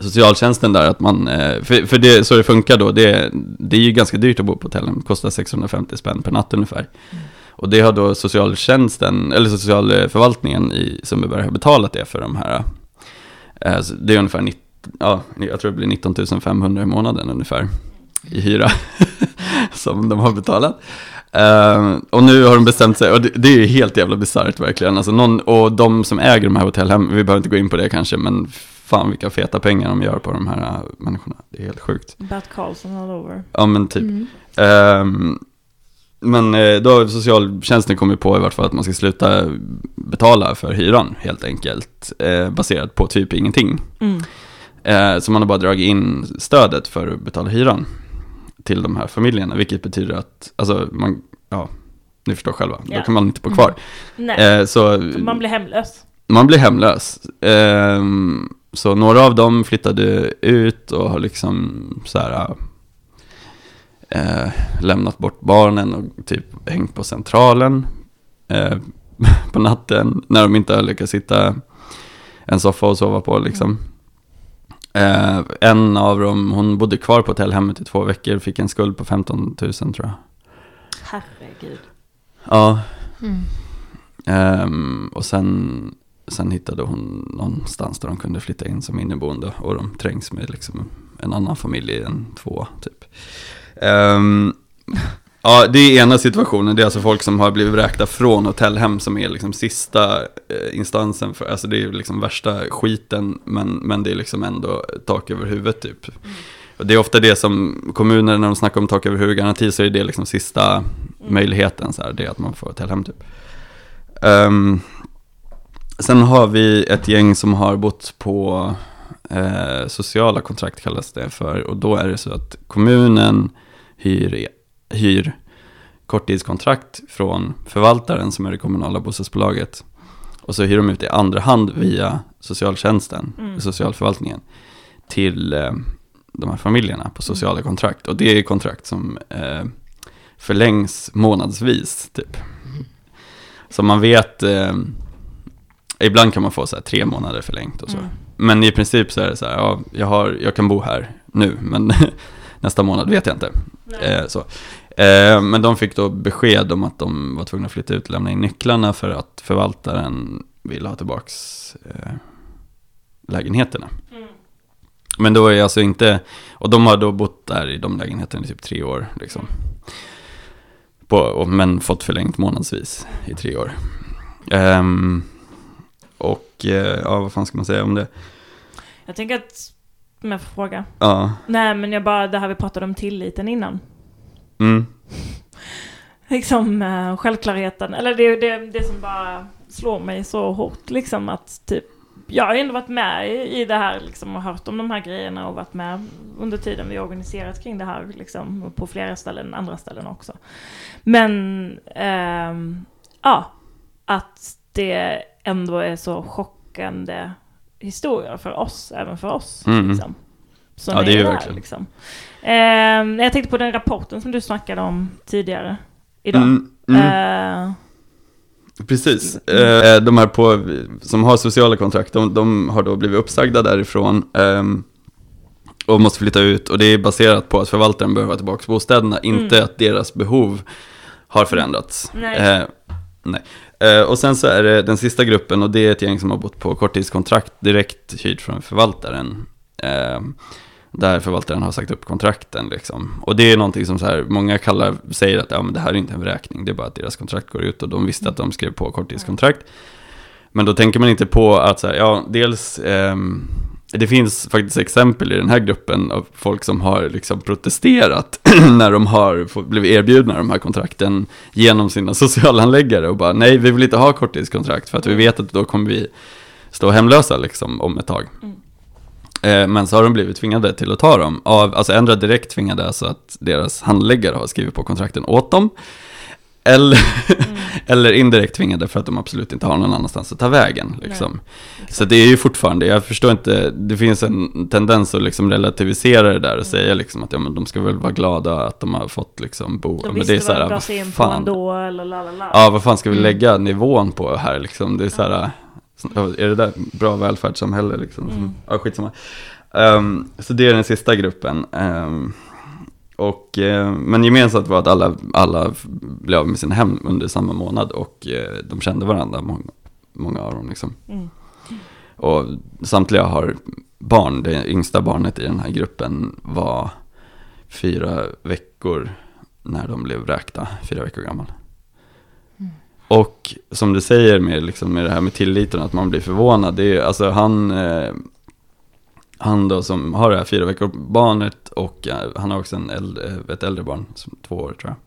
socialtjänsten där att man, eh, för, för det, så det funkar då, det, det är ju ganska dyrt att bo på hotellen, kostar 650 spänn per natt ungefär. Och det har då socialtjänsten, eller socialförvaltningen i Sundbyberg har betalat det för de här. Eh, så det är ungefär 19, ja, jag tror det blir 19 500 i månaden ungefär i hyra som de har betalat. Eh, och nu har de bestämt sig, och det, det är ju helt jävla bisarrt verkligen. Alltså någon, och de som äger de här hotellhem, vi behöver inte gå in på det kanske, men fan vilka feta pengar de gör på de här äh, människorna. Det är helt sjukt. Bert Karlsson all over. Ja men typ. Mm. Ehm, men eh, då har socialtjänsten kommit på i vart fall att man ska sluta betala för hyran helt enkelt. Eh, baserat på typ ingenting. Mm. Eh, så man har bara dragit in stödet för att betala hyran till de här familjerna. Vilket betyder att, alltså man, ja, ni förstår själva, Ja. då kan man inte bo kvar. Nej, Eh, så man blir hemlös. man blir hemlös. Så några av dem flyttade ut och har liksom så här eh, lämnat bort barnen och typ hängt på centralen eh, på natten när de inte har lyckats hitta en soffa att sova på liksom. Eh, en av dem, hon bodde kvar på hotellhemmet i två veckor, fick en skuld på 15 000 tror jag. Herregud. Ja, Mm. Ehm, och sen, sen hittade hon någonstans där de kunde flytta in som inneboende och de trängs med liksom en annan familj i en två typ. Ehm, ja, det är ena situationen, det är alltså folk som har blivit vräkta från hotellhem som är liksom sista eh, instansen för, alltså det är liksom värsta skiten men, men det är liksom ändå tak över huvudet typ. Och det är ofta det som kommuner när de snackar om tak över huvudet-garanti så är det liksom sista möjligheten så här, det är att man får hotellhem typ. Ehm, sen har vi ett gäng som har bott på eh, sociala kontrakt kallas det för. Och då är det så att kommunen hyr, hyr korttidskontrakt från förvaltaren som är det kommunala bostadsbolaget. Och så hyr de ut i andra hand via socialtjänsten, Mm. socialförvaltningen, till eh, de här familjerna på sociala kontrakt. Och det är kontrakt som eh, förlängs månadsvis typ. Så man vet, eh, ibland kan man få så här tre månader förlängt och så. Mm. Men i princip så är det så här, ja, jag, har, jag kan bo här nu, men nästa månad vet jag inte. Eh, så. Eh, men de fick då besked om att de var tvungna att flytta ut och lämna in nycklarna för att förvaltaren ville ha tillbaks eh, lägenheterna. Mm. Men då är alltså inte, och de har då bott där i de lägenheterna i typ tre år liksom. På, och, men fått förlängt månadsvis i tre år. Ehm, och eh, ja, vad fan ska man säga om det? Jag tänker att, om jag får fråga. Ja, Nej, men jag bara, det här vi pratade om tilliten innan. mm, Liksom eh, självklarheten, eller det, det, det som bara slår mig så hårt liksom att typ jag har ändå varit med i, i det här liksom och hört om de här grejerna och varit med under tiden vi organiserat kring det här liksom på flera ställen, andra ställen också. Men ehm, ja, att det ändå är så chockande historier för oss, även för oss. Mm. Liksom. Som Ja, det är ju verkligen. Liksom. Ehm, jag tänkte på den rapporten som du snackade om tidigare idag. mm, mm. Eh, Precis. Eh, de här på, som har sociala kontrakt, de, de har då blivit uppsagda därifrån ehm, och måste flytta ut. Och det är baserat på att förvaltaren behöver ha tillbaka bostäderna, inte Mm. att deras behov har förändrats. Nej. Eh, nej. Eh, och sen så är det den sista gruppen och det är ett gäng som har bott på korttidskontrakt direkt hyrt från förvaltaren. Eh, där förvaltaren har sagt upp kontrakten liksom. Och det är någonting som så här, många kallar, säger att ja, men det här är inte en vräkning, det är bara att deras kontrakt går ut och de visste att de skrev på korttidskontrakt. Men då tänker man inte på att så här, ja, dels eh, det finns faktiskt exempel i den här gruppen av folk som har liksom protesterat när de har blivit erbjudna de här kontrakten genom sina socialhandläggare och bara nej, vi vill inte ha korttidskontrakt för att vi vet att då kommer vi stå hemlösa liksom om ett tag. Mm. Eh, Men så har de blivit tvingade till att ta dem. Av, alltså ändra direkt tvingade, alltså att deras handläggare har skrivit på kontrakten åt dem. Eller, Mm. eller indirekt tvingade för att de absolut inte har någon annanstans att ta vägen. Liksom. Så det är ju fortfarande, jag förstår inte, det finns en tendens att liksom relativisera det där och säga liksom att ja, men de ska väl vara glada att de har fått liksom bo. De men det är så här, vad fan. ändå, eller la la la. Ja, vad fan ska vi Mm. lägga nivån på här liksom? Det är så här, är det där bra välfärdssamhälle liksom? Mm. Ja, skitsamma. Um, så det är den sista gruppen. Ehm, och, eh, men gemensamt var att alla, alla blev av med sina hem under samma månad och eh, de kände varandra, många, många av dem. Liksom. Mm. Och samtliga har barn, det yngsta barnet i den här gruppen var fyra veckor när de blev vräkta, fyra veckor gammal. Mm. Och som du säger med, liksom, med det här med tilliten, att man blir förvånad, det är alltså han, eh, han då som har det här fyra veckor barnet och eh, han har också en äldre, ett äldre barn, som två år tror jag.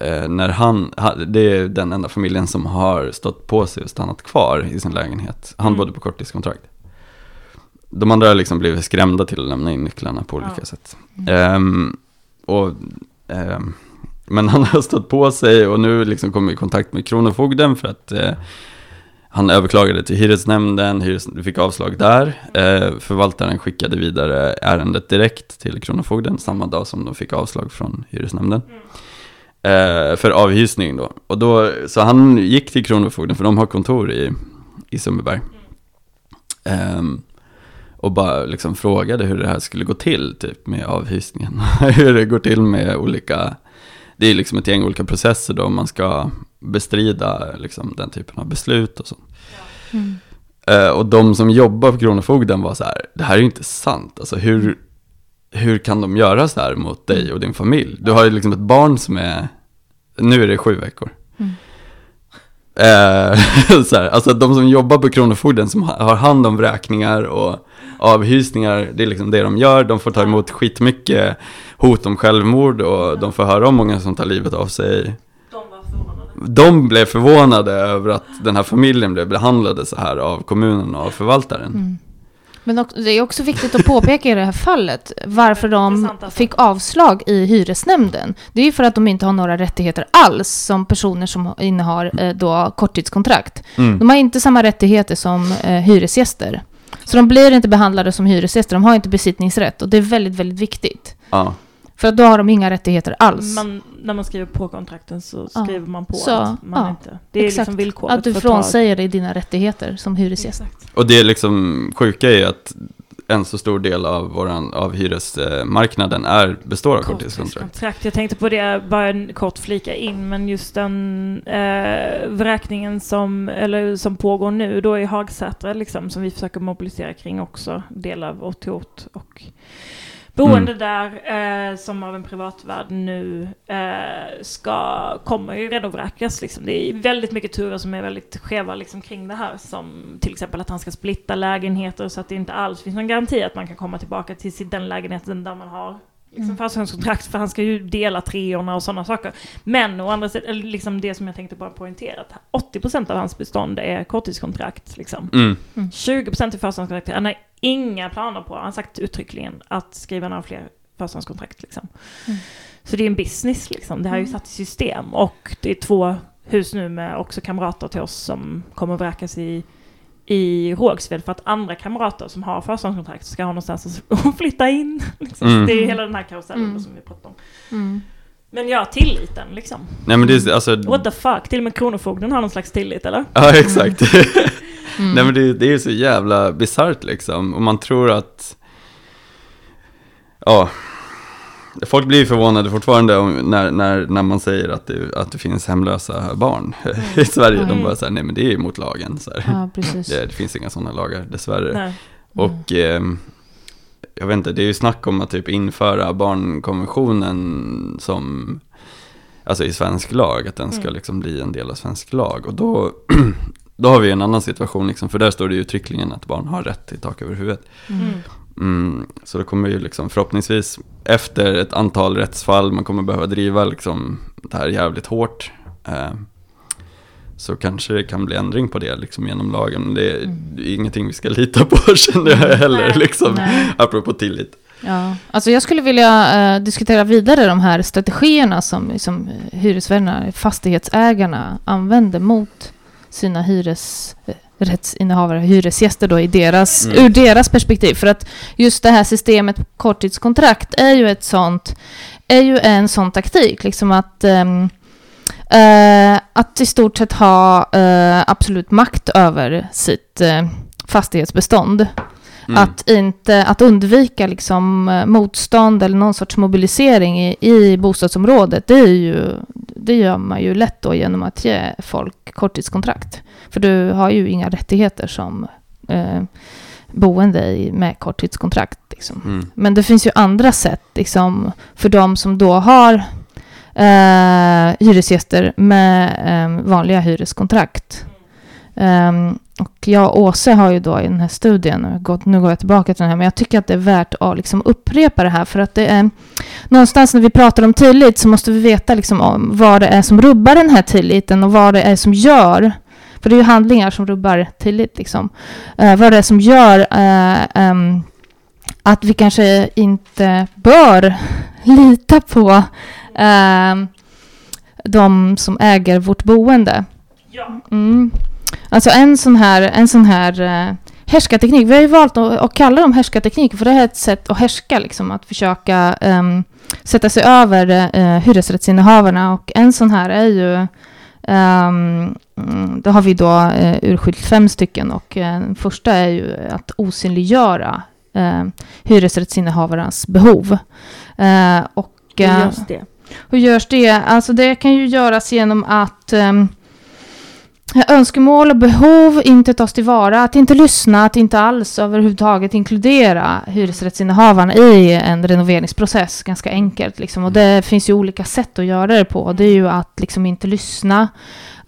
Eh, när han, ha- det är den enda familjen som har stått på sig och stannat kvar i sin lägenhet. Han Mm. bodde på korttidskontrakt. De andra har liksom blivit skrämda till att lämna in nycklarna på olika Ja. sätt. Ehm, och, ehm, men han har stått på sig och nu liksom kommit i kontakt med Kronofogden för att eh, han överklagade till hyresnämnden, hyresnämnden fick avslag där. Eh, förvaltaren skickade vidare ärendet direkt till Kronofogden samma dag som de fick avslag från hyresnämnden. Eh, för avhysning då. Och då. Så han gick till Kronofogden, för de har kontor i, i Sundbyberg. Ehm, och bara liksom frågade hur det här skulle gå till, typ med avhysningen. hur det går till med olika, det är liksom ett gäng olika processer då, man ska bestrida liksom den typen av beslut och så. Mm. Eh, och de som jobbar på Kronofogden var så här, det här är ju inte sant. Alltså hur, hur kan de göra så här mot dig och din familj? Du har ju liksom ett barn som är, nu är det sju veckor. Mm. Eh, så här, alltså de som jobbar på Kronofogden som ha- har hand om vräkningar och avhysningar, det är liksom det de gör. De får ta emot skitmycket hot om självmord och de får höra om många som tar livet av sig. De blev förvånade över att den här familjen blev behandlade så här av kommunen och av förvaltaren. Mm. Men det är också viktigt att påpeka i det här fallet varför de alltså. fick avslag i hyresnämnden. Det är ju för att de inte har några rättigheter alls som personer som innehar eh, då korttidskontrakt. Mm. De har inte samma rättigheter som eh, hyresgäster. Så de blir inte behandlade som hyresgäster, de har inte besittningsrätt och det är väldigt, väldigt viktigt. Ja. För då har de inga rättigheter alls. Man, när man skriver på kontrakten så Ja. skriver man på Så, att man ja. inte... Det är Exakt. liksom villkoret att du frånsäger dig dina rättigheter som hyresgäst. Exakt. Och det är liksom sjuka är att en så stor del av, våran, av hyresmarknaden är, består av korttidskontrakt. Jag tänkte på det, bara en kort flika in, men just den eh, vräkningen som, eller, som pågår nu då i Hagsätra, liksom, som vi försöker mobilisera kring också, del av ort till ort och boende där eh, som av en privatvärd nu eh, ska, kommer ju redan vräkas. Liksom. Det är väldigt mycket turer som är väldigt skeva liksom, kring det här. Som till exempel att han ska splitta lägenheter så att det inte alls finns någon garanti att man kan komma tillbaka till den lägenheten där man har liksom, Mm. förstahandskontrakt. För han ska ju dela treorna och sådana saker. Men å andra sidan, liksom det som jag tänkte bara poängtera, att 80% av hans bestånd är korttidskontrakt. Liksom. Mm. 20% i förstahandskontrakt. Han har inga planer på, han har sagt uttryckligen, att skriva några fler förstahandskontrakt. Liksom. Mm. Så det är en business liksom. Det här är ju Mm. satt i system. Och det är två hus nu med också kamrater till oss som kommer vräkas i, i Rågsved för att andra kamrater som har förstahandskontrakt ska ha någonstans att flytta in. Liksom. Mm. Det är hela den här karusellen Mm. som vi pratar om. Mm. Men ja, tilliten liksom. Nej men det är alltså... What the fuck? Till och med Kronofogden har någon slags tillit eller? Ja exakt. Mm. Nej men det, det är ju så jävla bisarrt liksom. Och man tror att... Ja. Folk blir ju förvånade fortfarande om, när, när, när man säger att det, att det finns hemlösa barn i Sverige. De Mm. bara säger nej men det är emot lagen. Så här. Ja, precis. Det, det finns inga sådana lagar dessvärre. Nej. Och ehm, jag vet inte, det är ju snack om att typ införa barnkonventionen som, alltså i svensk lag, att den ska Mm. liksom bli en del av svensk lag. Och då, då har vi en annan situation, liksom, för där står det ju uttryckligen att barn har rätt till tak över huvudet. Mm. Mm, så det kommer ju liksom förhoppningsvis efter ett antal rättsfall, man kommer behöva driva liksom det här jävligt hårt. Eh, så kanske det kan bli ändring på det liksom genom lagen. Men det är, Mm. ingenting vi ska lita på känner jag heller, liksom, Nej. apropå tillit. Ja, alltså jag skulle vilja eh, diskutera vidare de här strategierna som, som hyresvärdarna, fastighetsägarna använder mot sina hyresrättsinnehavare, hyresgäster då i deras, Mm. ur deras perspektiv. För att just det här systemet korttidskontrakt är ju ett sånt, är ju en sån taktik, liksom att ehm, eh, att i stort sett ha eh, absolut makt över sitt eh, fastighetsbestånd. Mm. Att, inte, att undvika liksom, eh, motstånd eller någon sorts mobilisering i, i bostadsområdet, det, är ju, det gör man ju lätt då genom att ge folk korttidskontrakt. För du har ju inga rättigheter som eh, boende i, med korttidskontrakt. Liksom. Mm. Men det finns ju andra sätt liksom, för de som då har eh, hyresgäster med eh, vanliga hyreskontrakt. Um, och jag och Åse har ju då i den här studien, gått, nu går jag tillbaka till den här, men jag tycker att det är värt att liksom upprepa det här för att det är någonstans när vi pratar om tillit så måste vi veta liksom om vad det är som rubbar den här tilliten och vad det är som gör för det är ju handlingar som rubbar tillit. Liksom. Uh, vad det är som gör uh, um, att vi kanske inte bör lita på de som äger vårt boende. Ja. Mm. Alltså en sån här, en sån här eh, härskarteknik. Vi har ju valt att, att kalla dem härskartekniker för det här är ett sätt att härska, liksom, att försöka ehm, sätta sig över uh, hyresrättsinnehavarna. Och en sån här är ju Um, då har vi då uh, urskilt fem stycken och uh, den första är ju att osynliggöra uh, hyresrättsinnehavarnas behov. Uh, och, uh, görs det? Hur görs det? Alltså det kan ju göras genom att um, önskemål och behov inte tas tillvara, att inte lyssna, att inte alls överhuvudtaget inkludera hyresrättsinnehavarna i en renoveringsprocess. Ganska enkelt liksom. Och det finns ju olika sätt att göra det på. Det är ju att liksom inte lyssna,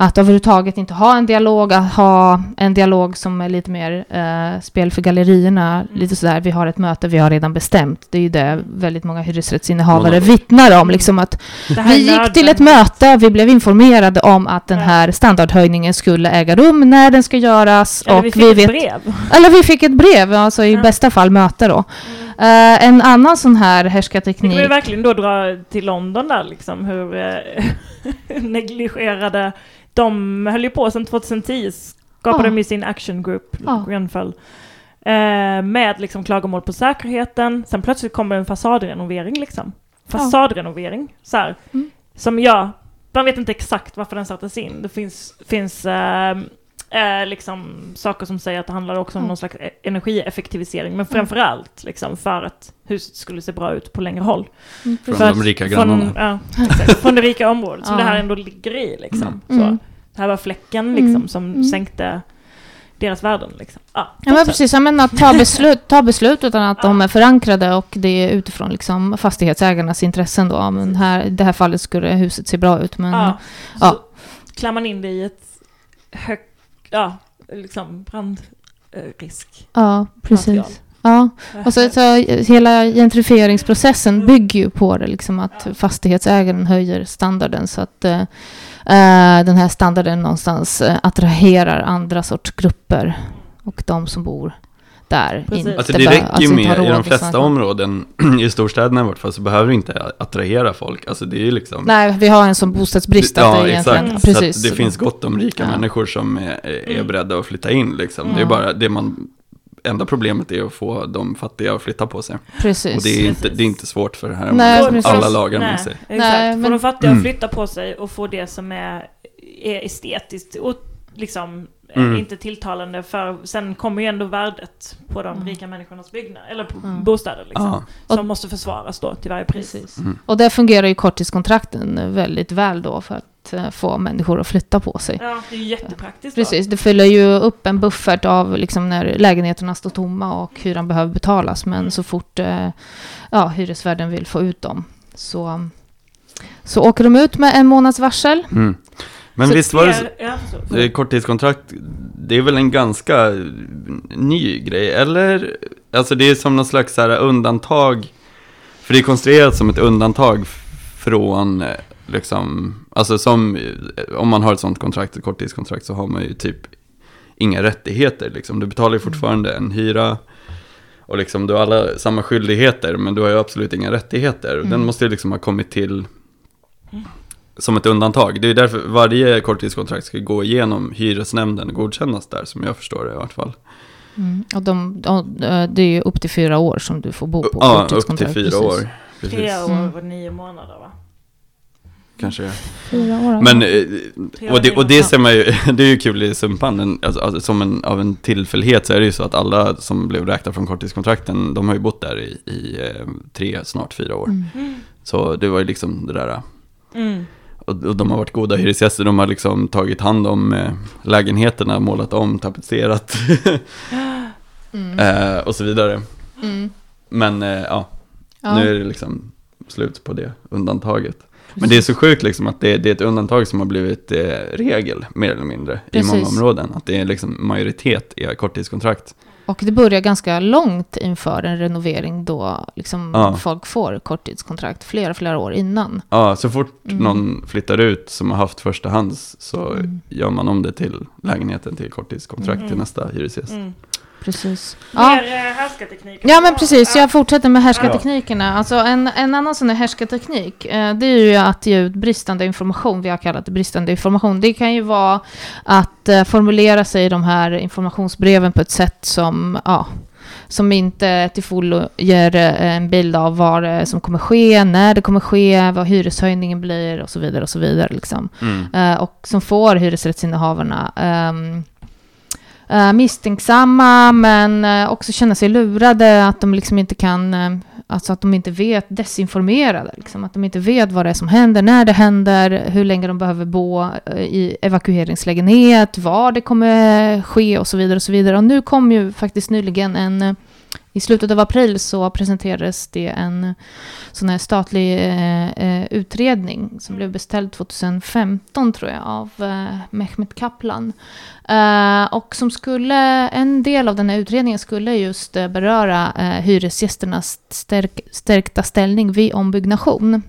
att överhuvudtaget inte ha en dialog, att ha en dialog som är lite mer eh, spel för gallerierna. Lite sådär, vi har ett möte, vi har redan bestämt. Det är ju det väldigt många hyresrättsinnehavare Monolog. vittnar om. Liksom att vi gick till ett möte, vi blev informerade om att den här standardhöjningen skulle äga rum, när den ska göras. Eller och vi fick vi ett vet, brev. Eller vi fick ett brev, alltså i Ja. bästa fall möte då. Mm. Eh, en annan sån här Vi kan ju härskarteknik. verkligen då dra till London där liksom, hur eh, negligerade de höll ju på sedan 2010, skapade de ju sin action group, Ja. Grenfell, eh, med liksom klagomål på säkerheten. Sen plötsligt kommer en fasadrenovering liksom. Fasadrenovering, så här. Mm. Som jag, man vet inte exakt varför den sattes in. Det finns, finns eh, eh, liksom saker som säger att det handlar också om Mm. någon slags e- energieffektivisering, men framförallt liksom för att huset skulle se bra ut på längre håll. Mm, Från För de rika från, grannarna. ja, exakt, från det rika området som Ja. det här ändå ligger i. Liksom. Mm. Så, det här var fläcken liksom, Mm. som Mm. sänkte deras värden. Liksom. Ja, Ja, men precis. Jag menar att ta beslut, ta beslut utan att de är förankrade och det är utifrån liksom fastighetsägarnas intressen då. Men här, I det här fallet skulle huset se bra ut. Men, ja, så ja. klär man in det i ett högt, ja, liksom brandrisk. ja precis. material. Ja. Och så, så hela gentrifieringsprocessen bygger ju på det, liksom att fastighetsägaren höjer standarden så att eh, eh, den här standarden någonstans eh, attraherar andra sorts grupper och de som bor där Precis. inte Alltså det räcker alltså ju har med, i de flesta områden, i storstäderna i vart fall, så behöver du inte attrahera folk. Alltså det är liksom... Nej, vi har en sån bostadsbrist att ja, det egentligen... exakt. Precis. Så att det finns gott om rika Ja. människor som är, är Mm. beredda att flytta in liksom. Det är Ja. bara det man... Enda problemet är att få de fattiga att flytta på sig. Precis. Och det är, inte, det är inte svårt för det här Nej, området. precis. Alla lagar Nej, med sig. Exakt. Nej, Få men- de fattiga Mm. att flytta på sig och få det som är, är estetiskt och liksom Mm. inte tilltalande för sen kommer ju ändå värdet på de Mm. rika människornas byggnader, eller Mm. bostäder liksom. Ja. Som måste försvaras då till varje pris. Precis. Mm. Och där fungerar ju korttidskontrakten väldigt väl då för att eh, få människor att flytta på sig. Ja, det är ju jättepraktiskt. Precis, det fyller ju upp en buffert av liksom när lägenheterna står tomma och hyran behöver betalas. Men Mm. så fort eh, ja, hyresvärden vill få ut dem så, så åker de ut med en månads varsel. Mm. Men Så visst var det Ja, så. korttidskontrakt, det är väl en ganska ny grej, eller? Alltså det är som någon slags så här undantag, för det är konstruerat som ett undantag från, eh, liksom, alltså som, eh, om man har ett sånt kontrakt, ett korttidskontrakt, så har man ju typ inga rättigheter, liksom. Du betalar ju fortfarande en hyra, och liksom du har alla samma skyldigheter, men du har ju absolut inga rättigheter. Och Den Mm. måste ju liksom ha kommit till som ett undantag. Det är därför varje korttidskontrakt ska gå igenom hyresnämnden och godkännas där, som jag förstår det i vart fall. Mm. Och de, eh, det är ju upp till fyra år som du får bo på Ja, upp till korttidskontrakt, fyra precis. år. Precis. Tre år Mm. och nio månader va? Kanske. Fyra år, ja. Men, eh, och det, och det ja. ser man ju, det är ju kul i Sumpan, alltså, alltså, som en, av en tillfällighet så är det ju så att alla som blev räknade från korttidskontrakten, de har ju bott där i, i eh, tre, snart fyra år. Mm. Mm. Så det var ju liksom det där, Mm. Och, de har varit goda hyresgäster, de har liksom tagit hand om eh, lägenheterna, målat om, tapetserat Mm. eh, och så vidare. Mm. Men eh, ja, Ja, nu är det liksom slut på det undantaget. Men det är så sjukt liksom att det, det är ett undantag som har blivit regel, mer eller mindre, i många Precis. områden. Att det är liksom majoritet i korttidskontrakt. Och det börjar ganska långt inför en renovering då liksom Ja. folk får korttidskontrakt flera, flera år innan. Ja, så fort Mm. någon flyttar ut som har haft första hands så Mm. gör man om det till lägenheten till korttidskontrakt Mm. till nästa hyresgäst. Precis. Ja. Mer eh, härskarteknik. Ja men precis, Ja. jag fortsätter med härskarteknikerna. Alltså en, en annan sån här härskarteknik, eh, det är ju att ge ut bristande information, vi har kallat det bristande information. Det kan ju vara att eh, formulera sig i de här informationsbreven på ett sätt som, ja, som inte till fullo ger en bild av vad som kommer ske, när det kommer ske, vad hyreshöjningen blir och så vidare och så vidare. Liksom. Mm. Eh, och som får hyresrättsinnehavarna ehm, eh, misstänksamma men eh, också känna sig lurade, att de liksom inte kan, eh, alltså att de inte vet, desinformerade, liksom, att de inte vet vad det är som händer, när det händer, hur länge de behöver bo eh, i evakueringslägenhet, var det kommer eh, ske och så vidare och så vidare. Och nu kom ju faktiskt nyligen en eh, i slutet av april så presenterades det en sån här statlig eh, eh utredning som blev beställd 2015 tror jag av eh, Mehmet Kaplan. Eh, och som skulle, en del av den här utredningen skulle just eh, beröra eh, hyresgästernas stärk, stärkta ställning vid ombyggnation.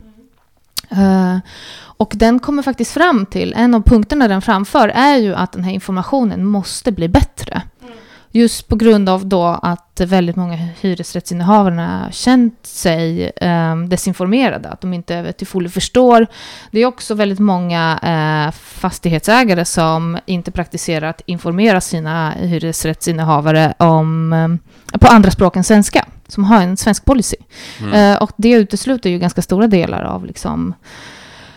Uh, och den kommer faktiskt fram till, en av punkterna den framför är ju att den här informationen måste bli bättre. Just på grund av då att väldigt många hyresrättsinnehavarna känt sig eh, desinformerade, att de inte till fullo förstår. Det är också väldigt många eh, fastighetsägare som inte praktiserar att informera sina hyresrättsinnehavare om, eh, på andra språk än svenska, som har en svensk policy. Mm. Eh, och det utesluter ju ganska stora delar av liksom,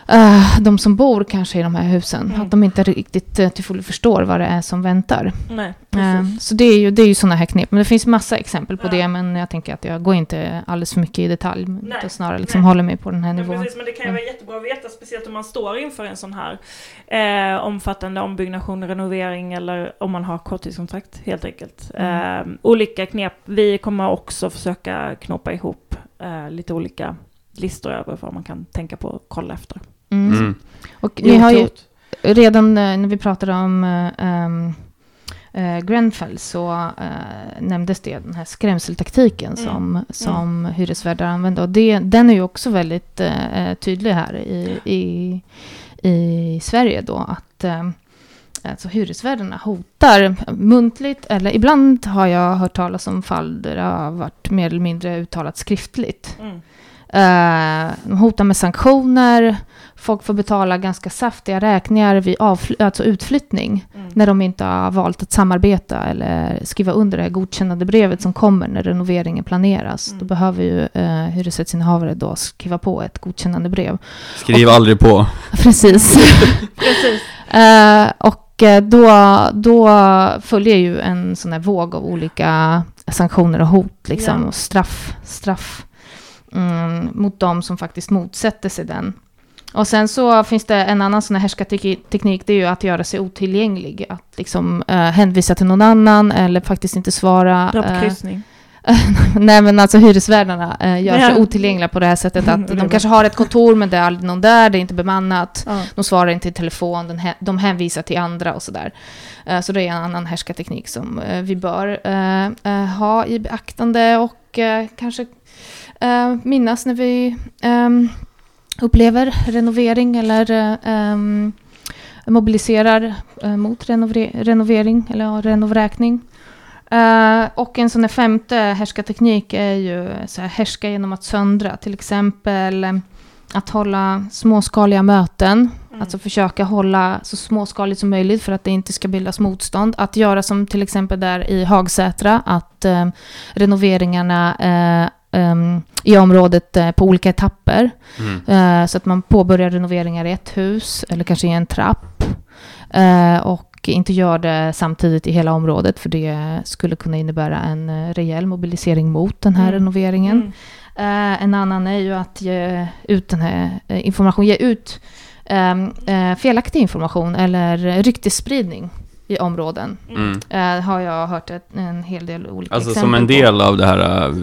eh, de som bor kanske i de här husen. Mm. Att de inte riktigt eh, till fullo förstår vad det är som väntar. Nej, precis. Så det är ju, det är ju sådana här knep. Men det finns massa exempel på Ja. det. Men jag tänker att jag går inte alldeles för mycket i detalj. Utan snarare liksom nej. håller mig på den här nivån. precis, men det kan ju vara jättebra att veta, speciellt om man står inför en sån här eh, omfattande ombyggnation, renovering eller om man har korttidskontrakt helt enkelt. Mm. Eh, olika knep. Vi kommer också försöka knåpa ihop eh, lite olika listor över vad man kan tänka på och kolla efter. Mm. Mm. Och ni har ju redan eh, när vi pratade om ehm, eh, Grenfell så eh, nämndes det den här skrämseltaktiken Mm. som, som hyresvärdar använder. Och det, den är ju också väldigt eh, tydlig här i, i, i Sverige då att Alltså hyresvärdarna hotar muntligt, eller ibland har jag hört talas om fall där det har varit mer eller mindre uttalat skriftligt. Mm. Eh, de hotar med sanktioner, folk får betala ganska saftiga räkningar vid avfly- alltså utflyttning Mm. när de inte har valt att samarbeta eller skriva under det här godkännande brevet som kommer när renoveringen planeras. Mm. Då behöver ju eh, hyresrättsinnehavare då skriva på ett godkännande brev. Skriv aldrig på. Precis. Precis. Eh, och eh, då, då följer ju en sån här våg av olika sanktioner och hot liksom, Ja. och straff, straff mm, mot de som faktiskt motsätter sig den. Och sen så finns det en annan sån här härskarteknik, det är ju att göra sig otillgänglig. Att liksom eh, hänvisa till någon annan eller faktiskt inte svara. På eh. Nej men alltså hyresvärdarna eh, gör Ja. sig otillgängliga på det här sättet att de kanske har ett kontor men det är aldrig någon där, det är inte bemannat. Ja. De svarar inte i telefon, de, hä- de hänvisar till andra och sådär. Eh, Så det är en annan härskarteknik som eh, vi bör eh, eh, ha i beaktande och kanske eh, minnas när vi ehm, upplever renovering eller eh, ehm, mobiliserar eh, mot renovering eller ja, renovräkning. Eh, och en sån här femte härskarteknik är ju så här, härska genom att söndra. Till exempel eh, att hålla småskaliga möten. Mm. Alltså försöka hålla så småskaligt som möjligt för att det inte ska bildas motstånd. Att göra som till exempel där i Hagsätra, att eh, renoveringarna eh, em, i området eh, på olika etapper. Mm. Eh, så att man påbörjar renoveringar i ett hus eller kanske i en trapp. Eh, och inte gör det samtidigt i hela området för det skulle kunna innebära en rejäl mobilisering mot den här Mm. renoveringen. Mm. Eh, en annan är ju att ge ut den här eh, information, ge ut ehm, eh, felaktig information eller ryktesspridning i områden. Mm. Eh, har jag hört ett, en hel del olika Alltså exempel som en på. del av det här... äh,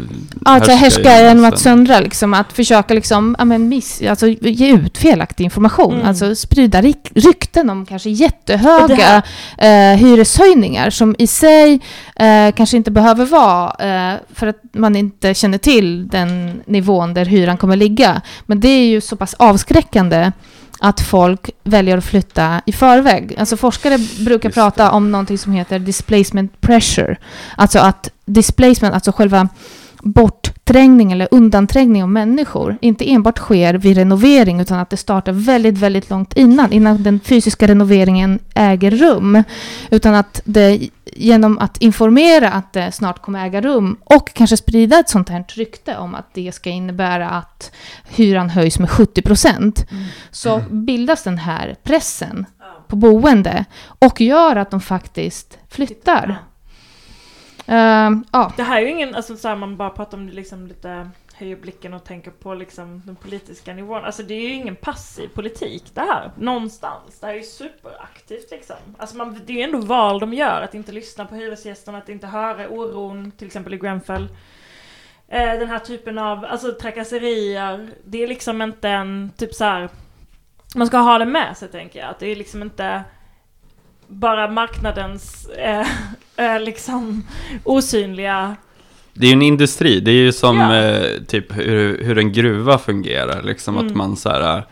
Alltså härska genom att söndra, liksom, att försöka liksom, ja, men miss, alltså, ge ut felaktig information. Mm. Alltså sprida rik- rykten om kanske jättehöga här- eh, hyreshöjningar som i sig eh, kanske inte behöver vara eh, för att man inte känner till den nivån där hyran kommer ligga. Men det är ju så pass avskräckande att folk väljer att flytta i förväg. Alltså forskare brukar Just prata om någonting som heter displacement pressure. Alltså att displacement, alltså själva bortträngning eller undanträngning av människor inte enbart sker vid renovering utan att det startar väldigt, väldigt långt innan, innan den fysiska renoveringen äger rum. Utan att det genom att informera att det snart kommer äga rum och kanske sprida ett sånt här rykte om att det ska innebära att hyran höjs med 70 procent Mm. så bildas den här pressen på boende och gör att de faktiskt flyttar. Uh, ja, Det här är ju ingen, alltså så här, man bara pratar om det liksom lite höjer blicken och tänker på liksom den politiska nivån. Alltså det är ju ingen passiv politik det här, någonstans. Det här är ju superaktivt liksom. Alltså man, det är ju ändå val de gör, att inte lyssna på hyresgästerna, att inte höra oron, till exempel i Grenfell. Eh, den här typen av, alltså trakasserier, det är liksom inte en, typ så här. man ska ha det med sig tänker jag. Att det är liksom inte bara marknadens, eh, eh, liksom osynliga Det är ju en industri, det är ju som Ja. eh, typ hur, hur en gruva fungerar. Liksom att Mm. man så här... eh,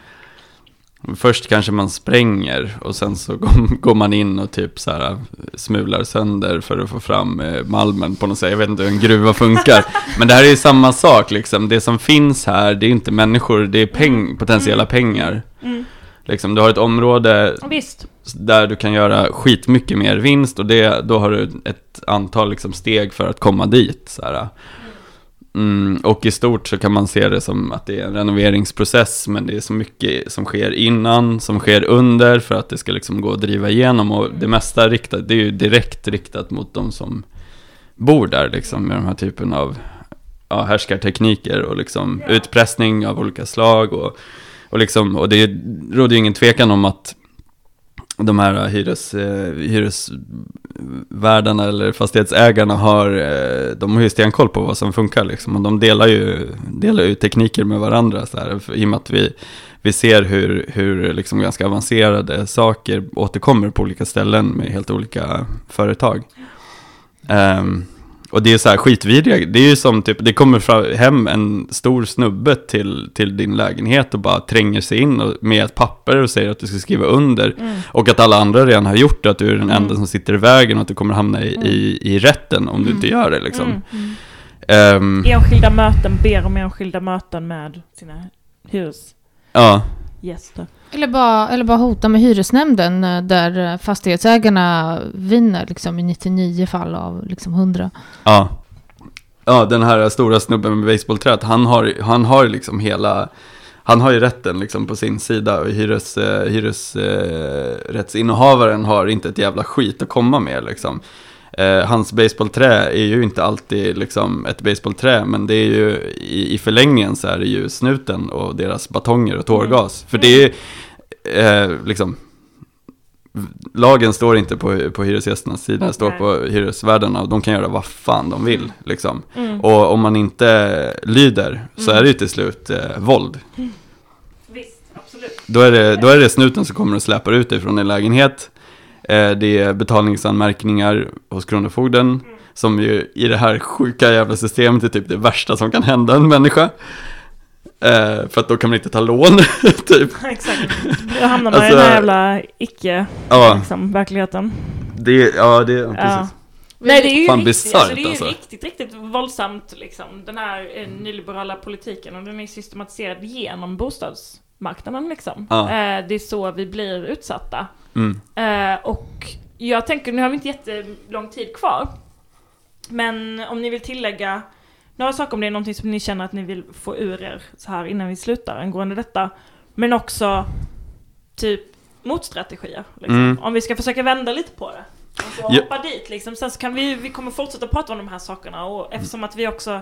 Först kanske man spränger och sen så går, man in och typ så här smular sönder för att få fram eh, malmen på något sätt. Jag vet inte hur en gruva funkar. Men det här är ju samma sak liksom. Det som finns här, det är inte människor, det är peng, potentiella pengar. Mm. Liksom, du har ett område Visst. Där du kan göra skitmycket mer vinst och det, då har du ett antal liksom steg för att komma dit. Så här. Mm, och i stort så kan man se det som att det är en renoveringsprocess, men det är så mycket som sker innan, som sker under för att det ska liksom gå att driva igenom. Och det mesta riktat, det är ju direkt riktat mot de som bor där liksom med de här typen av ja, härskartekniker och liksom utpressning av olika slag. Och, och, liksom, och det råder ju ingen tvekan om att de här äh, hyres, eh, hyresvärdarna eller fastighetsägarna har, eh, de har ju stenkoll på vad som funkar liksom. Och de delar ju, delar ju tekniker med varandra så här, för, i och med att vi, vi ser hur, hur liksom ganska avancerade saker återkommer på olika ställen med helt olika företag. Um, och det är så här skitvidriga, det är ju som typ, det kommer fram, hem en stor snubbe till, till din lägenhet och bara tränger sig in och, med ett papper och säger att du ska skriva under. Mm. Och att alla andra redan har gjort det, att du är den Mm. enda som sitter i vägen och att du kommer hamna i, i, i rätten om du Mm. inte gör det liksom. Mm. Ehm, Enskilda möten, ber om enskilda möten med sina hyresgäster. ja, eller bara, eller bara hota med hyresnämnden eh, där eh, fastighetsägarna vinner liksom, i 99 fall av liksom 100. ja. Ja, den här stora snubben med basebollträet, han har, han har liksom hela, han har ju rätten liksom på sin sida och hyres, eh, hyresrättsinnehavaren har inte ett jävla skit att komma med liksom. Eh, hans baseballträ är ju inte alltid liksom ett baseballträ, men det är ju i, i förlängningen så är det ju snuten och deras batonger och tårgas. För det är eh, liksom, lagen står inte på, på hyresgästernas sida, den står på hyresvärdarna och de kan göra vad fan de vill. Liksom. Mm. Och om man inte lyder så är det ju till slut eh, våld. Visst, absolut. Då är, det, då är det snuten som kommer och släpar ut dig från en lägenhet. Eh, det är betalningsanmärkningar hos Kronofogden. Som ju i det här sjuka jävla systemet är typ det värsta som kan hända en människa. Eh, för att då kan man inte ta lån, typ. Exakt. Då hamnar man i Alltså- den här jävla icke, Ja, liksom, det, ja, det, Ja. precis. Nej, det är ju Fan riktigt, bisarrt, alltså, det är ju alltså. riktigt, riktigt våldsamt liksom. Den här eh, nyliberala politiken och den är systematiserad genom bostadsmarknaden liksom. Ja. Eh, det är så vi blir utsatta. Mm. Eh, och jag tänker, nu har vi inte jättelång tid kvar. Men om ni vill tillägga några saker om det är någonting som ni känner att ni vill få ur er så här innan vi slutar angående detta. Men också typ motstrategier. Liksom. Mm. Om vi ska försöka vända lite på det. Alltså, Ja. hoppa dit liksom. Sen så kan vi, vi kommer fortsätta prata om de här sakerna och eftersom att vi också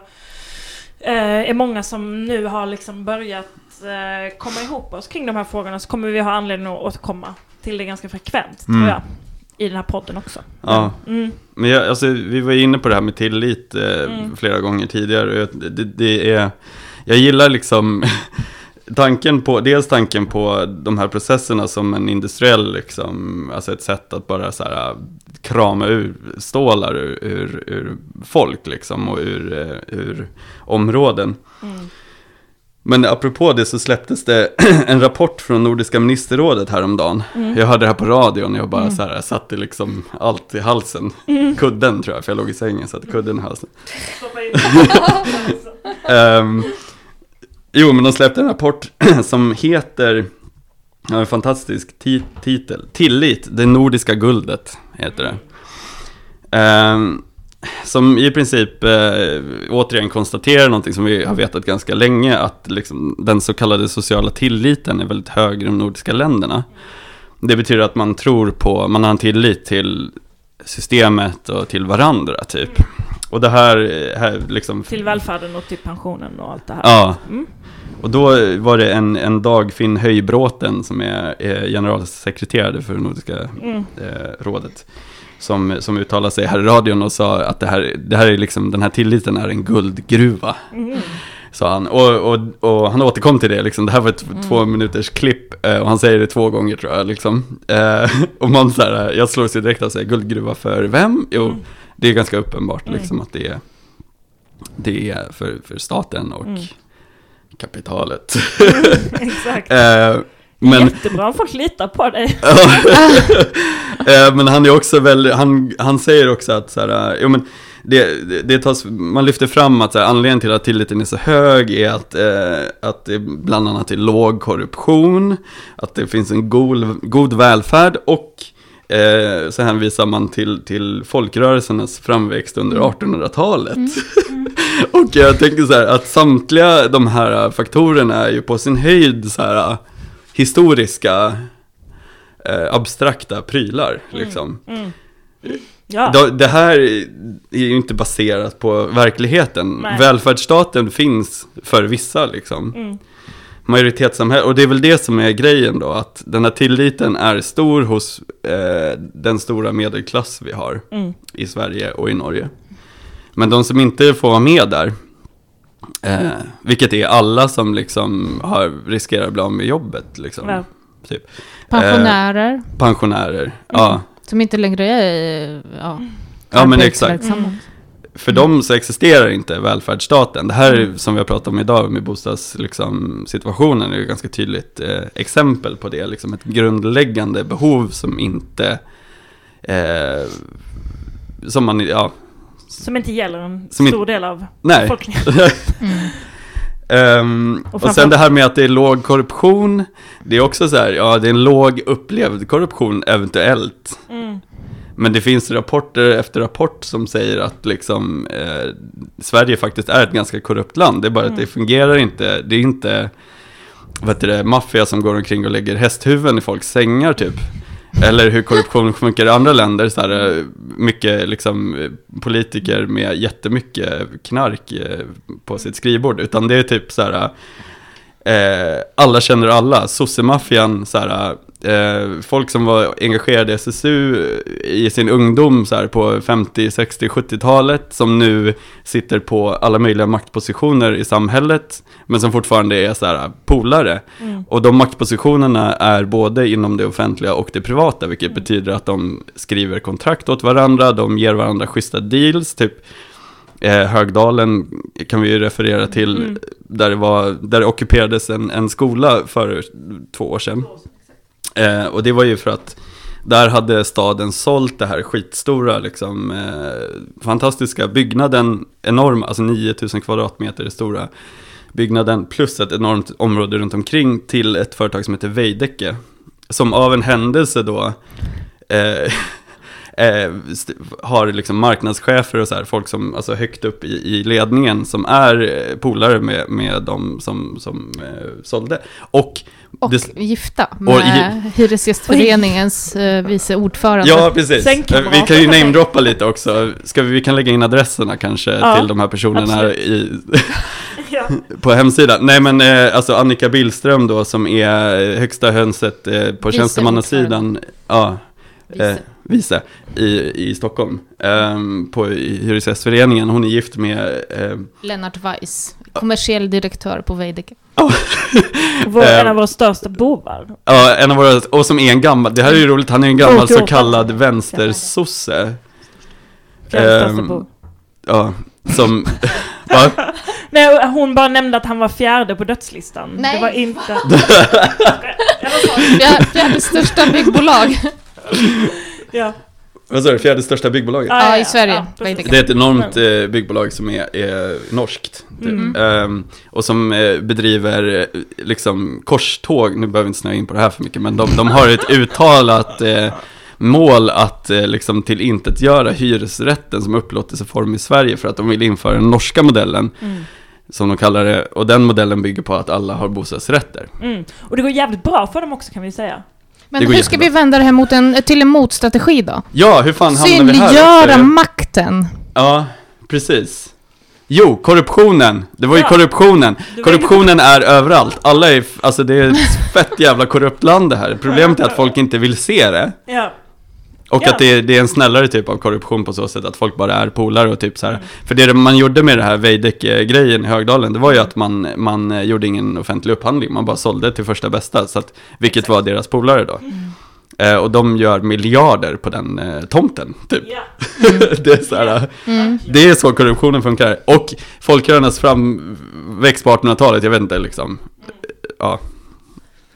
är många som nu har liksom börjat eh, komma ihop oss kring de här frågorna så kommer vi ha anledning att återkomma till det ganska frekvent, Mm. tror jag. I den här podden också. Ja. Mm. Men jag, alltså, vi var inne på det här med tillit eh, Mm. flera gånger tidigare. Det, det är, jag gillar liksom tanken på, dels tanken på de här processerna som en industriell, liksom, alltså ett sätt att bara så här, krama ur stålar ur, ur, ur folk liksom, och ur, eh, ur områden. Mm. Men apropå det så släpptes det en rapport från Nordiska ministerrådet häromdagen. Mm. Jag hörde det här på radion och jag bara Mm. så här, jag satte liksom allt i halsen. Kudden tror jag, för jag låg i sängen, satte kudden i halsen. Ehm, jo, men de släppte en rapport som heter, ja, en fantastisk ti- titel, Tillit, det nordiska guldet, heter det. Ehm, som i princip eh, återigen konstaterar någonting som vi har vetat ganska länge, att liksom, den så kallade sociala tilliten är väldigt hög i de nordiska länderna. Det betyder att man tror på, man har en tillit till systemet och till varandra typ. Och det här, eh, här liksom... Till välfärden och till pensionen och allt det här. Ja, Mm. Och då var det en, en Dagfinn Höjbråten som är, är generalsekreterare för Nordiska Mm. eh, rådet. Som, som uttalade sig här i radion och sa att det här, det här är liksom, den här tilliten är en guldgruva. Mm. Sa han. Och, och, och han återkom till det, liksom. det här var ett två minuters klipp eh, och han säger det två gånger tror jag. Liksom. Eh, och man så här, jag slår sig direkt och säger guldgruva för vem? Jo, Mm. det är ganska uppenbart Mm. liksom, att det är, det är för, för staten och Mm. Kapitalet. Exakt. Eh, men, Jättebra om folk litar på dig. eh, men han är också väl, han, han säger också att så här, eh, jo men det, det, det tas, man lyfter fram att så här, anledningen till att tilliten är så hög är att, eh, att det bland annat är låg korruption, att det finns en god, god välfärd och eh, så hänvisar man till, till folkrörelsernas framväxt under 1800-talet. och jag tänker så här att samtliga de här faktorerna är ju på sin höjd så här historiska eh, abstrakta prylar. Liksom. Mm. Ja. Då- Det här är ju inte baserat på verkligheten. Nej. Välfärdsstaten finns för vissa liksom. Mm. Majoritetssamhälle, och det är väl det som är grejen då, att den här tilliten är stor hos eh, den stora medelklass vi har Mm. i Sverige och i Norge. Men de som inte får vara med där, eh, vilket är alla som liksom har, riskerar att bli av med jobbet, liksom, Ja. typ. Pensionärer pensionärer. Ja, som inte längre är ja, ja men exakt. Mm. För dem så existerar inte välfärdsstaten. Det här som vi har pratat om idag med bostadssituationen liksom, situationen är ju ganska tydligt eh, exempel på det. Liksom ett grundläggande behov som inte, eh, som man, ja, Som inte gäller en Som stor del av nej. befolkningen. Mm. Ehm, Och och, sen det här med att det är låg korruption, det är också så här, ja det är en låg upplevd korruption eventuellt. Mm. Men det finns rapporter efter rapport som säger att liksom, eh, Sverige faktiskt är ett ganska korrupt land. Det är bara att Mm. det fungerar inte. Det är inte vad heter det, maffia som går omkring och lägger hästhuvuden i folks sängar typ. Eller hur korruption funkar i andra länder, så här, eh, mycket liksom, eh, politiker med jättemycket knark eh, på sitt skrivbord. Utan det är typ så här, eh, alla känner alla, sossemaffian, så här, eh, folk som var engagerade i SSU i sin ungdom så här, på 50, 60, 70-talet som nu sitter på alla möjliga maktpositioner i samhället men som fortfarande är så här, polare. Mm. Och de maktpositionerna är både inom det offentliga och det privata vilket betyder att de skriver kontrakt åt varandra, de ger varandra schyssta deals, typ Eh, Högdalen kan vi ju referera till, Mm. där, det var, där det ockuperades en, en skola för två år sedan. Eh, och det var ju för att där hade staden sålt det här skitstora, liksom, eh, fantastiska byggnaden, enorm, alltså 9000 kvadratmeter stora byggnaden, plus ett enormt område runt omkring till ett företag som heter Veidekke. Som av en händelse då eh, eh, har liksom marknadschefer och så här, folk som, alltså högt upp i, i ledningen som är eh, polare med, med de som, som eh, sålde. Och Och det- gifta med Hyresgästföreningens eh, vice ordförande. Ja, precis. Sängkamrater. Vi kan ju namedroppa lite också. Ska vi, vi kan lägga in adresserna kanske Ja, till de här personerna i, på hemsidan. Nej men eh, alltså Annika Billström då som är eh, högsta hönset eh, på tjänstemannasidan. Ja, Vice. Vice i, i Stockholm. ehm, på i Hyresgästföreningen. Hon är gift med eh, Lennart Weiss, kommersiell direktör på Veidekke. Vår, en av våra största bovar. Ja, en av våra, och som är en gammal, det här är ju roligt, han är en gammal så kallad vänstersosse. Fjärde Ehm, bov. Ja, som, va? Nej, hon bara nämnde att han var fjärde på dödslistan. Nej. Det var inte... Fjär- Fjärde största byggbolag. ja. Vad sa du, fjärde största byggbolaget? Ja, i Sverige. Veidekke. Det är ett enormt eh, byggbolag som är, är norskt. Typ. Mm. Ehm, och som eh, bedriver eh, liksom korståg, nu behöver vi inte snöa in på det här för mycket, men de, de har ett uttalat eh, mål att eh, liksom tillintetgöra hyresrätten som upplåtelseform i Sverige för att de vill införa den norska modellen, Mm. som de kallar det, och den modellen bygger på att alla har bostadsrätter. Mm. Och det går jävligt bra för dem också kan vi säga. Men hur ska jättebra. vi vända det här mot en, till en motstrategi då? Ja, hur fan hamnar vi här? Synliggöra makten. Ja, precis. Jo, korruptionen. Det var ju Ja. korruptionen. Korruptionen är överallt. Alla är, alltså det är ett fett jävla korrupt land det här. Problemet är att folk inte vill se det. Ja. Och Ja. att det är, det är en snällare typ av korruption på så sätt att folk bara är polare och typ så här. Mm. För det man gjorde med det här Veidekke-grejen i Högdalen, det var ju att man, man eh, gjorde ingen offentlig upphandling. Man bara sålde till första bästa, så att, vilket var deras polare då. Eh, och de gör miljarder på den eh, tomten, typ. Ja. det är så här, Mm. det är så korruptionen funkar. Och folkrörelsernas framväxt på 1800-talet, jag vet inte liksom. Ja.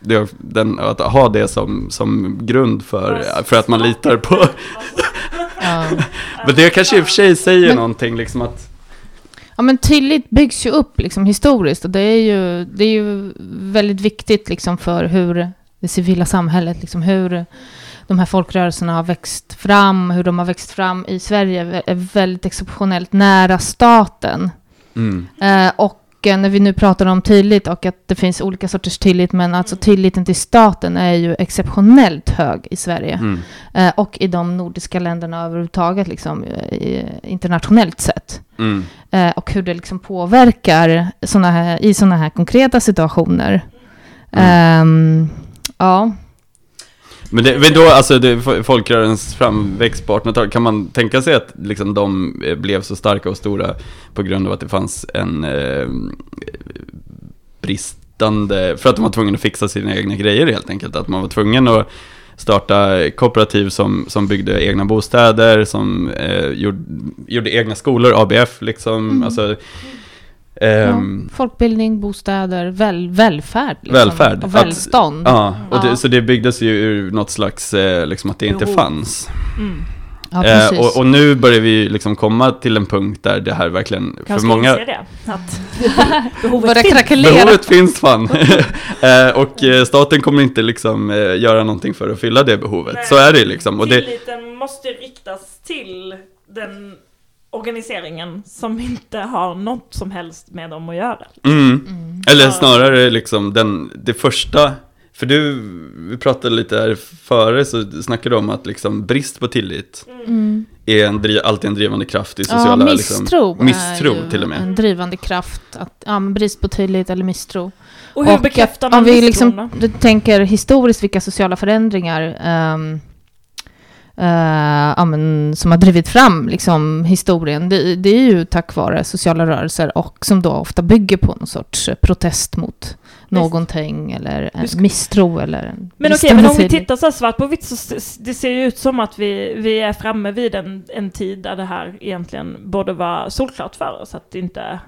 Det, den, att ha det som, som grund för, för att man litar på. Men det kanske i och för sig säger Men- någonting liksom att. ja, men tillit byggs ju upp liksom historiskt och det är ju, det är ju väldigt viktigt liksom för hur det civila samhället, liksom hur de här folkrörelserna har växt fram, hur de har växt fram i Sverige är väldigt exceptionellt nära staten. Mm. Eh, och när vi nu pratar om tillit och att det finns olika sorters tillit, men alltså tilliten till staten är ju exceptionellt hög i Sverige. Mm. Eh, och i de nordiska länderna överhuvudtaget, liksom, eh, i, internationellt sett. Mm. Eh, och hur det liksom påverkar såna här, i sådana här konkreta situationer. Mm. Ehm, ja. Men, det, men då, alltså det, folkrörelsens framväxt på 1800-talet, kan man tänka sig att liksom, de eh, blev så starka och stora på grund av att det fanns en eh, bristande, för att de var tvungna att fixa sina egna grejer helt enkelt, att man var tvungen att starta kooperativ som, som byggde egna bostäder, som eh, gjorde, gjorde egna skolor, ABF liksom, Mm. alltså ja. ehm, Folkbildning, bostäder, väl, välfärd. Liksom, Välfärd. Och Att- välstånd. Ja, och Ja. Det, så det byggdes ju ur något slags, eh, liksom att det inte Behov. fanns. Mm. Ja, Eh, och, och nu börjar vi liksom komma till en punkt där det här verkligen, för Kanske många, inse det. Att behovet finns. behovet finns fan. eh, och eh, staten kommer inte liksom eh, göra någonting för att fylla det behovet. Nej. Så är det liksom. Och det, Tilliten måste riktas till den organiseringen som inte har något som helst med dem att göra. mm, Mm. eller Ja. snarare liksom den, det första För du, vi pratade lite här före, så snackade du om att liksom brist på tillit Mm. är en, alltid en drivande kraft i Ja, sociala... misstro, liksom, misstro är ju till och med. en drivande kraft. Att, ja, brist på tillit eller misstro. Och hur Och bekräftar man Om vi liksom du tänker historiskt vilka sociala förändringar ehm, eh, ja, men, som har drivit fram liksom, historien, det, det är ju tack vare sociala rörelser och som då ofta bygger på någon sorts protest mot någonting eller en ska- misstro eller en Men okej, men om vi tittar så här svart på vitt så det ser ju ut som att vi, vi är framme vid en, en tid där det här egentligen borde vara solklart för oss att inte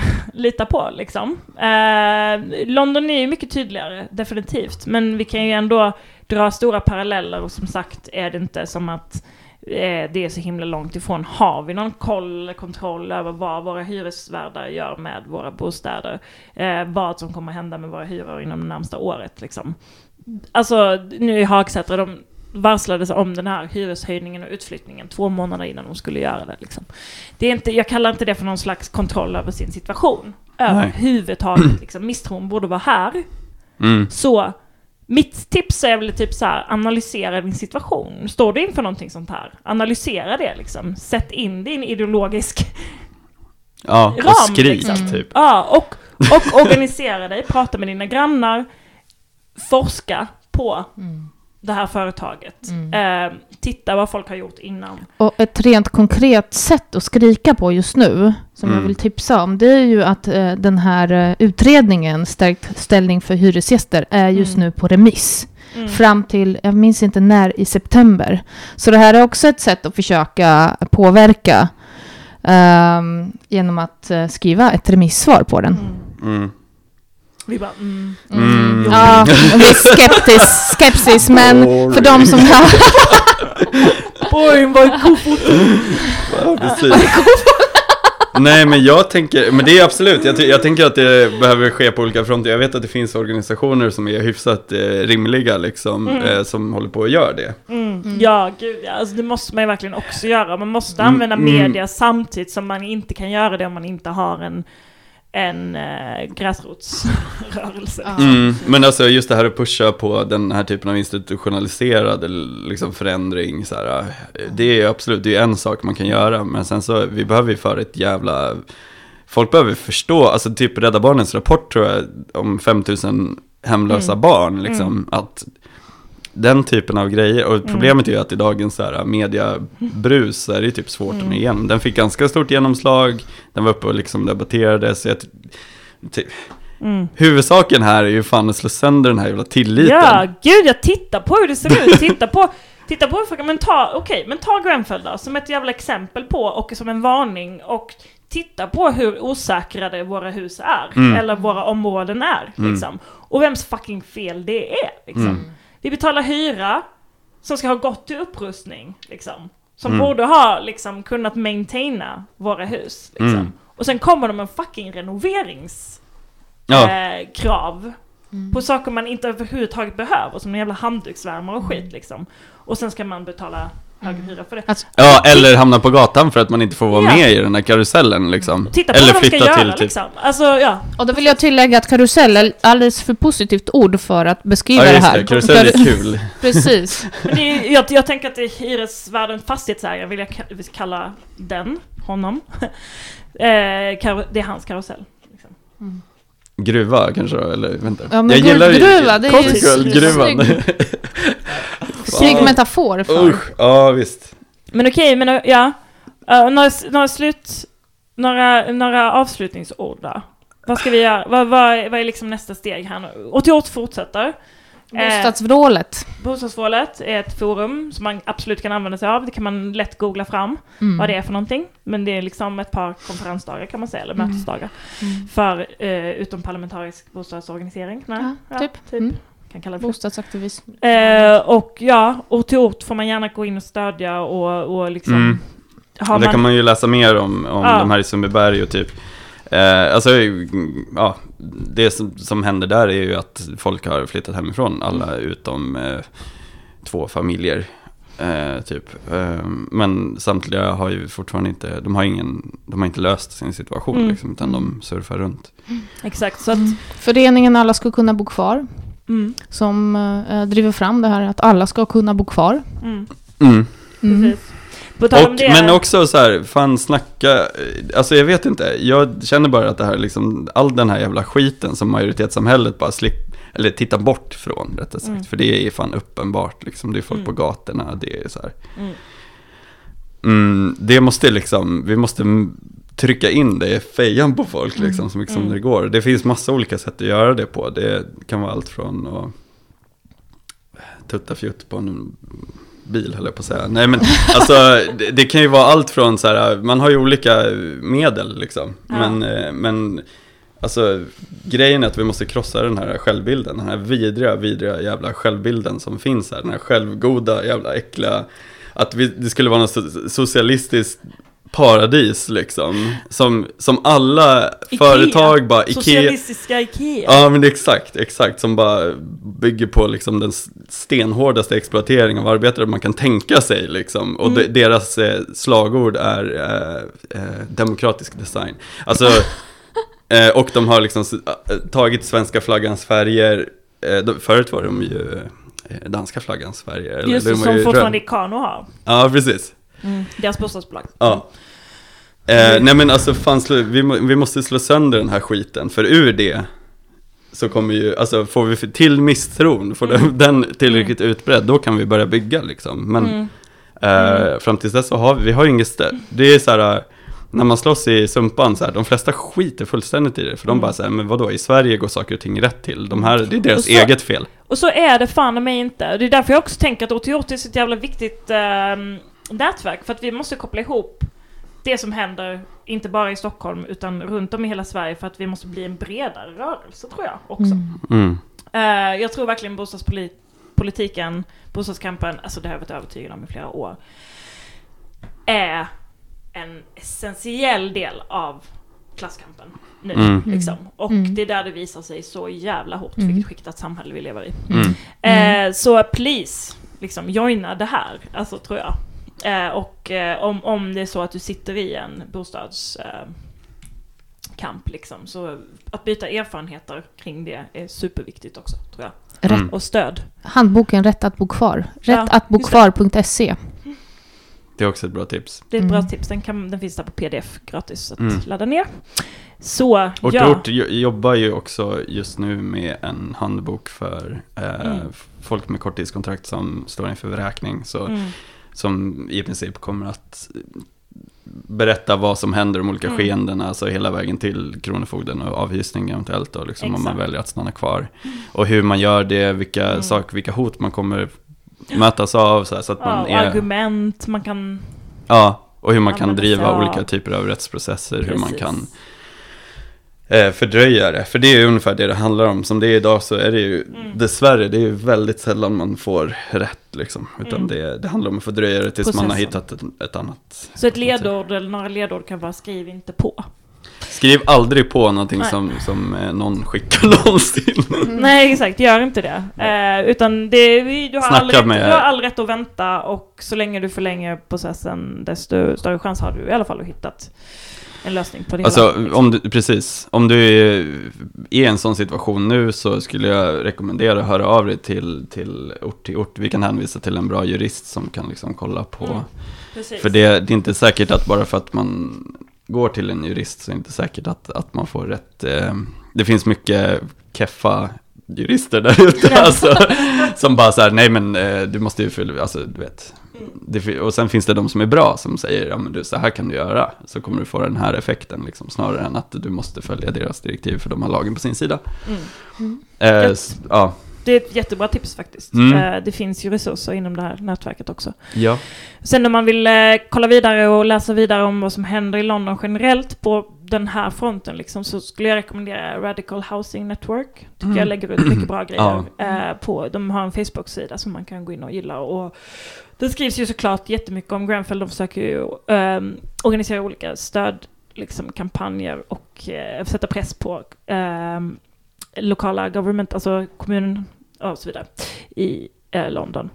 lita på liksom. Eh, London är ju mycket tydligare, definitivt. Men vi kan ju ändå dra stora paralleller och som sagt är det inte som att eh, det är så himla långt ifrån. Har vi någon koll eller kontroll över vad våra hyresvärdar gör med våra bostäder? Eh, vad som kommer hända med våra hyror inom det närmsta året liksom. Alltså nu i Hagsätra, de varslades om den här hyreshöjningen och utflyttningen två månader innan de skulle göra det. Liksom. det är inte, jag kallar inte det för någon slags kontroll över sin situation. Överhuvudtaget. Liksom. Misstron borde vara här. Mm. Så mitt tips är väl typ så här, analysera din situation. Står du inför någonting sånt här? Analysera det liksom. Sätt in din ideologisk Ja, Ram, och skrik liksom. typ. Ja, och, och organisera dig, prata med dina grannar, forska på Mm. Det här företaget. Mm. Eh, titta vad folk har gjort innan. Och ett rent konkret sätt att skrika på just nu, som jag Mm. vill tipsa om, det är ju att eh, den här eh, utredningen, Stärkt ställning för hyresgäster, är just Mm. nu på remiss. Mm. Fram till, jag minns inte när, i september. Så det här är också ett sätt att försöka påverka ehm, genom att eh, skriva ett remissvar på den. Mm. Mm. Vi bara, mm. Mm. Ja, en viss skeptis, skepsis, men för de som har... Oj, vad kofot! Ja, precis. Nej men jag tänker, men det är absolut, jag, jag tänker att det behöver ske på olika fronter. Jag vet att det finns organisationer som är hyfsat eh, rimliga liksom, Mm. eh, som håller på att göra det. Mm. Ja, gud ja. Alltså, det måste man ju verkligen också göra. Man måste Mm, använda mm. media samtidigt som man inte kan göra det om man inte har en, en äh, gräsrotsrörelse. Ja. Mm, men alltså just det här att pusha på den här typen av institutionaliserad liksom, förändring, så här, eh, det är absolut, det är en sak man kan göra, men sen så, vi behöver ju för ett jävla, folk behöver förstå, alltså typ Rädda Barnens rapport tror jag, om 5000 hemlösa Mm. barn, liksom, att den typen av grejer, och Mm. problemet är ju att i dagens så här, mediabrus så är det typ svårt Mm. att nå igenom. Den fick ganska stort genomslag, den var uppe och liksom debatterades, jag, Mm. Huvudsaken här är ju fan att slå sönder den här jävla tilliten. Ja, gud jag tittar på hur det ser ut. Titta på, titta på hur, men ta, okej, men ta Grenfell då, som ett jävla exempel på och som en varning och titta på hur osäkrade våra hus är, Mm. eller våra områden är, Mm. liksom. Och vems fucking fel det är, liksom. Mm. Vi betalar hyra som ska ha gått till upprustning, liksom. Som Mm. borde ha, liksom, kunnat maintaina våra hus, liksom. Mm. Och sen kommer de med en fucking renoverings Ja, eh, krav på saker man inte överhuvudtaget behöver, som en jävla handduksvärmare och skit liksom. Och sen ska man betala högre hyra för det. Alltså, ja, eller hamna på gatan för att man inte får vara Ja. med i den här karusellen liksom. Titta på eller vad de ska göra till typ. liksom. Alltså ja. och då vill jag tillägga att karusell är alldeles för positivt ord för att beskriva Ja, det just här. det. Karusell är kul. Precis. Men det är, jag, jag tänker att det är hyresvärden, fastighetsägaren vill jag kalla den, honom. eh, det är hans karusell. Liksom. Gruva kanske då, eller vänta. Ja, men guldgruva, det är ju Guldgruvan. Snygg metafor för... Usch, ja visst. Men okej, men ja. Uh, några, några slut... Några, några avslutningsord då? Vad ska vi göra? Vad, vad, är- vad är liksom nästa steg här nu? 88 fortsätter. Bostadsvrålet. Bostadsvrålet är ett forum som man absolut kan använda sig av. Det kan man lätt googla fram Mm. vad det är för någonting. Men det är liksom ett par konferensdagar kan man säga, eller Mm. mötesdagar. Mm. För eh, utomparlamentarisk bostadsorganisering. Nej, Ja, typ. Mm. Kan kalla det för. Bostadsaktivism. Eh, och ja, ort till ort får man gärna gå in och stödja och, och liksom... Mm. Har Och det man, kan man ju läsa mer om, om Ja. de här i Sundbyberg och typ eh, Alltså, ja, det som, som händer där är ju att folk har flyttat hemifrån, alla utom eh, två familjer eh, typ. Eh, men samtliga har ju fortfarande inte, de har ingen, de har inte löst sin situation Mm. liksom, utan de surfar runt. Exakt, så att... Föreningen Alla ska kunna bo kvar. Mm. som eh, driver fram det här att alla ska kunna bo kvar. Mm. Mm. Mm. Precis. Om Och, men också så här, fan snacka, alltså jag vet inte, jag känner bara att det här liksom, all den här jävla skiten som majoritetssamhället bara slipp, eller tittar bort från rättare sagt, Mm. för det är fan uppenbart liksom, det är folk Mm. på gatorna, det är så här. Mm. Mm, det måste liksom, vi måste trycka in det i fejan på folk liksom, så mycket som Mm. det går. Det finns massa olika sätt att göra det på, det kan vara allt från att tutta fjutt på en bil höll jag på att säga. Nej men alltså det, det kan ju vara allt från så här, man har ju olika medel liksom. Ja. Men, eh, men alltså grejen är att vi måste krossa den här självbilden, den här vidriga, vidriga jävla självbilden som finns här. Den här självgoda jävla äckliga, att vi, det skulle vara något so- socialistiskt paradis liksom. Som, som alla Ikea. företag bara, Ikea, Socialistiska Ikea. Ja men exakt, exakt. Som bara bygger på liksom den stenhårdaste exploatering av arbetare man kan tänka sig liksom. Och Mm. de, deras eh, slagord är eh, eh, demokratisk design. Alltså, eh, och de har liksom eh, tagit svenska flaggans färger. Eh, förut var de ju eh, danska flaggans färger. Just de det, som fortfarande Ikano har. Ja, precis. Mm. Deras bostadsbolag. Ja. Eh, nej men alltså fan, slå, vi, vi måste slå sönder den här skiten, för ur det så kommer ju, alltså får vi till misstron, får Mm. den, tillräckligt utbredd, då kan vi börja bygga liksom. Men Mm. eh, fram tills dess så har vi, vi har ju inget stöd. Det är så här, eh, när man slåss i Sumpan, så här, de flesta skiter fullständigt i det, för de Mm. bara säger men vadå, i Sverige går saker och ting rätt till, de här, det är deras så- eget fel. Och så är det fan mig inte. Det är därför jag också tänker att 88 är så ett jävla viktigt ehm, nätverk. För att vi måste koppla ihop det som händer, inte bara i Stockholm, utan runt om i hela Sverige för att vi måste bli en bredare rörelse, tror jag också. Mm. Mm. Eh, jag tror verkligen bostadspolitiken, bostadskampen, alltså det har jag varit övertygad om i flera år, är en essentiell del av klasskampen nu. Mm. Liksom. Och Mm. det är där det visar sig så jävla hårt Mm. vilket skiktat samhälle vi lever i. Mm. Mm. Eh, så please, liksom joina det här, alltså tror jag. Eh, och eh, om, om det är så att du sitter i en bostadskamp eh, liksom, så att byta erfarenheter kring det är superviktigt också, tror jag. Rätt, Mm. Och stöd. Handboken Rätt att bo kvar. Ja, Rättattbokvar.se. Det är också ett bra tips. Det är ett bra Mm. tips, den, kan, den finns där på pdf gratis att Mm. ladda ner. Så, Ort ja. Ort jo- jobbar ju också just nu med en handbok för eh, Mm. folk med korttidskontrakt som står inför vräkning. Så, Mm. Som i princip kommer att berätta vad som händer de olika Mm. skeendena, alltså hela vägen till Kronofogden och avhysning eventuellt då, liksom, om man väljer att stanna kvar. Och hur man gör det, vilka, Mm. sak, vilka hot man kommer mötas av, så, här, så att Ja, man och är... argument, man kan... Ja, och hur man kan driva av- olika typer av rättsprocesser, hur man Precis. kan eh, fördröja det. För det är ungefär det det handlar om. Som det är idag så är det ju, Mm. dessvärre, det är ju väldigt sällan man får rätt liksom. Utan Mm. det, det handlar om att fördröja det tills man har Processen. hittat ett, ett annat. Så ett ledord eller några ledord kan vara skriv inte på. Skriv aldrig på någonting Nej. som, som eh, någon skickar någonsin. Nej exakt, gör inte det. Eh, utan det, du, har all rätt, med- du har all rätt att vänta och så länge du förlänger processen desto större chans har du i alla fall att hitta en lösning på det Alltså, hela. liksom. om du, precis. Om du är i en sån situation nu så skulle jag rekommendera att höra av dig till, till ort till ort. Vi kan hänvisa till en bra jurist som kan liksom kolla på. Mm. För det, det är inte säkert att bara för att man går till en jurist så är det inte säkert att, att man får rätt. Eh, det finns mycket keffa jurister där ute. Alltså, som bara så här, nej men eh, du måste ju fylla, alltså du vet. Mm. Det, och sen finns det de som är bra som säger, ja men du så här kan du göra. Så kommer du få den här effekten liksom, snarare än att du måste följa deras direktiv för de har lagen på sin sida. Mm. Eh, Rätt. s- ja, Det är ett jättebra tips faktiskt. Mm. Eh, det finns ju resurser inom det här nätverket också. ja. Sen om man vill eh, kolla vidare och läsa vidare om vad som händer i London generellt på den här fronten liksom, så skulle jag rekommendera Radical Housing Network. Tycker Mm. jag lägger ut mycket bra grejer Ja. eh, på. De har en Facebook-sida som man kan gå in och gilla. Och det skrivs ju såklart jättemycket om Grenfell. De försöker ju ehm, organisera olika stöd, liksom, kampanjer och eh, sätta press på ehm, lokala government, alltså kommunen och så vidare i eh, London.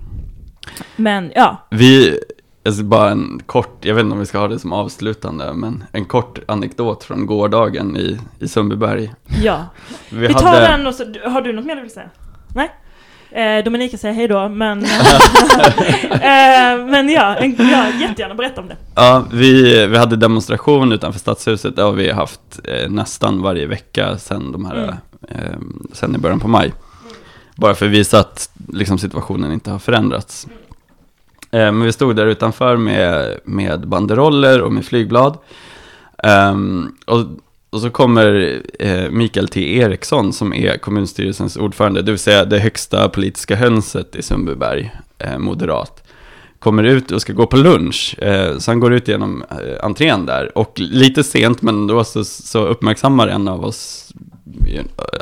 Men ja, Vi, alltså bara en kort, jag vet inte om vi ska ha det som avslutande, men en kort anekdot från gårdagen i, i Sundbyberg. ja. Vi, Vi tar den och så, har du något mer du vill säga? Nej. Eh, Dominika säger hej då, men... eh, men ja, en, ja, jättegärna berätta om det. Ja, vi, vi hade demonstration utanför Stadshuset, det har vi haft eh, nästan varje vecka sedan, de här, Mm. eh, sen i början på maj. Bara för att visa att liksom, situationen inte har förändrats. Eh, men vi stod där utanför med, med banderoller och med flygblad. Ehm, och, och så kommer eh, Mikael T. Eriksson som är kommunstyrelsens ordförande, det vill säga det högsta politiska hönset i Sundbyberg, eh, moderat kommer ut och ska gå på lunch. Eh, så han går ut genom eh, entrén där. Och lite sent, men då så, så uppmärksammar en av oss,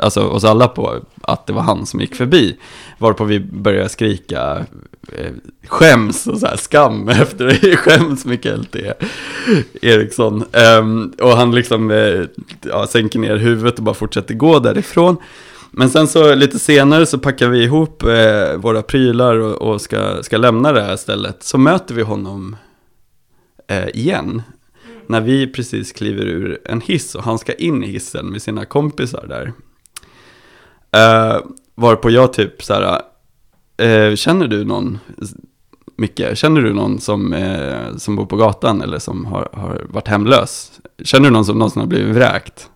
alltså oss alla på att det var han som gick förbi. Varpå vi började skrika eh, skäms och så här skam efter det. Skäms Mikael T. Eriksson. Um, och han liksom eh, ja, sänker ner huvudet och bara fortsätter gå därifrån. Men sen så lite senare så packar vi ihop eh, våra prylar och, och ska, ska lämna det här stället. Så möter vi honom eh, igen. När vi precis kliver ur en hiss och han ska in i hissen med sina kompisar där. Uh, varpå jag typ så här, uh, känner du någon, Micke, känner du någon som, uh, som bor på gatan eller som har, har varit hemlös? Känner du någon som någonsin har blivit vräkt?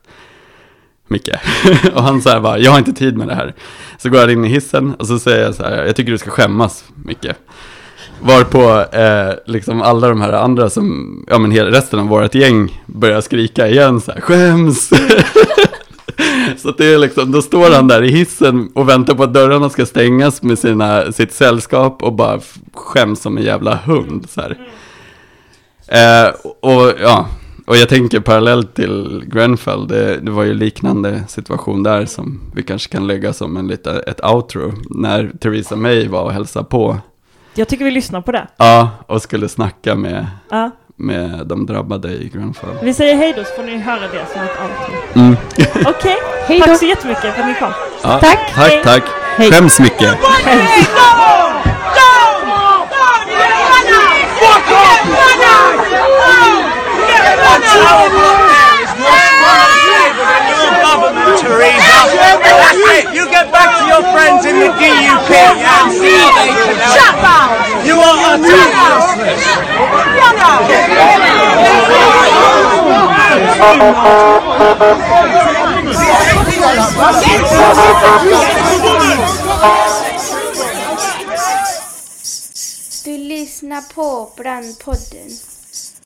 Micke. och han säger bara, jag har inte tid med det här. Så går han in i hissen och så säger jag så här, jag tycker du ska skämmas, Micke. Varpå eh, liksom alla de här andra som, ja men hela resten av vårt gäng börjar skrika igen så här, skäms! så att det är liksom, då står han där i hissen och väntar på att dörrarna ska stängas med sina, sitt sällskap och bara skäms som en jävla hund så här. Eh, och ja, och jag tänker parallellt till Grenfell, det, det var ju liknande situation där som vi kanske kan lägga som en lite, ett outro. När Theresa May var och hälsade på, jag tycker vi lyssnar på det. ja, och skulle snacka med, Ja. med de drabbade i Grenfell. Vi säger hej då så får ni höra det som ett outro. Mm. Okej, Hej då. tack så jättemycket för att ni kom. Ja, Tack. Tack, tack. Hej. Skäms mycket. Teresa. That's it. You get back to your friends in the DUP. You are useless. Du lyssnar på Brandpodden.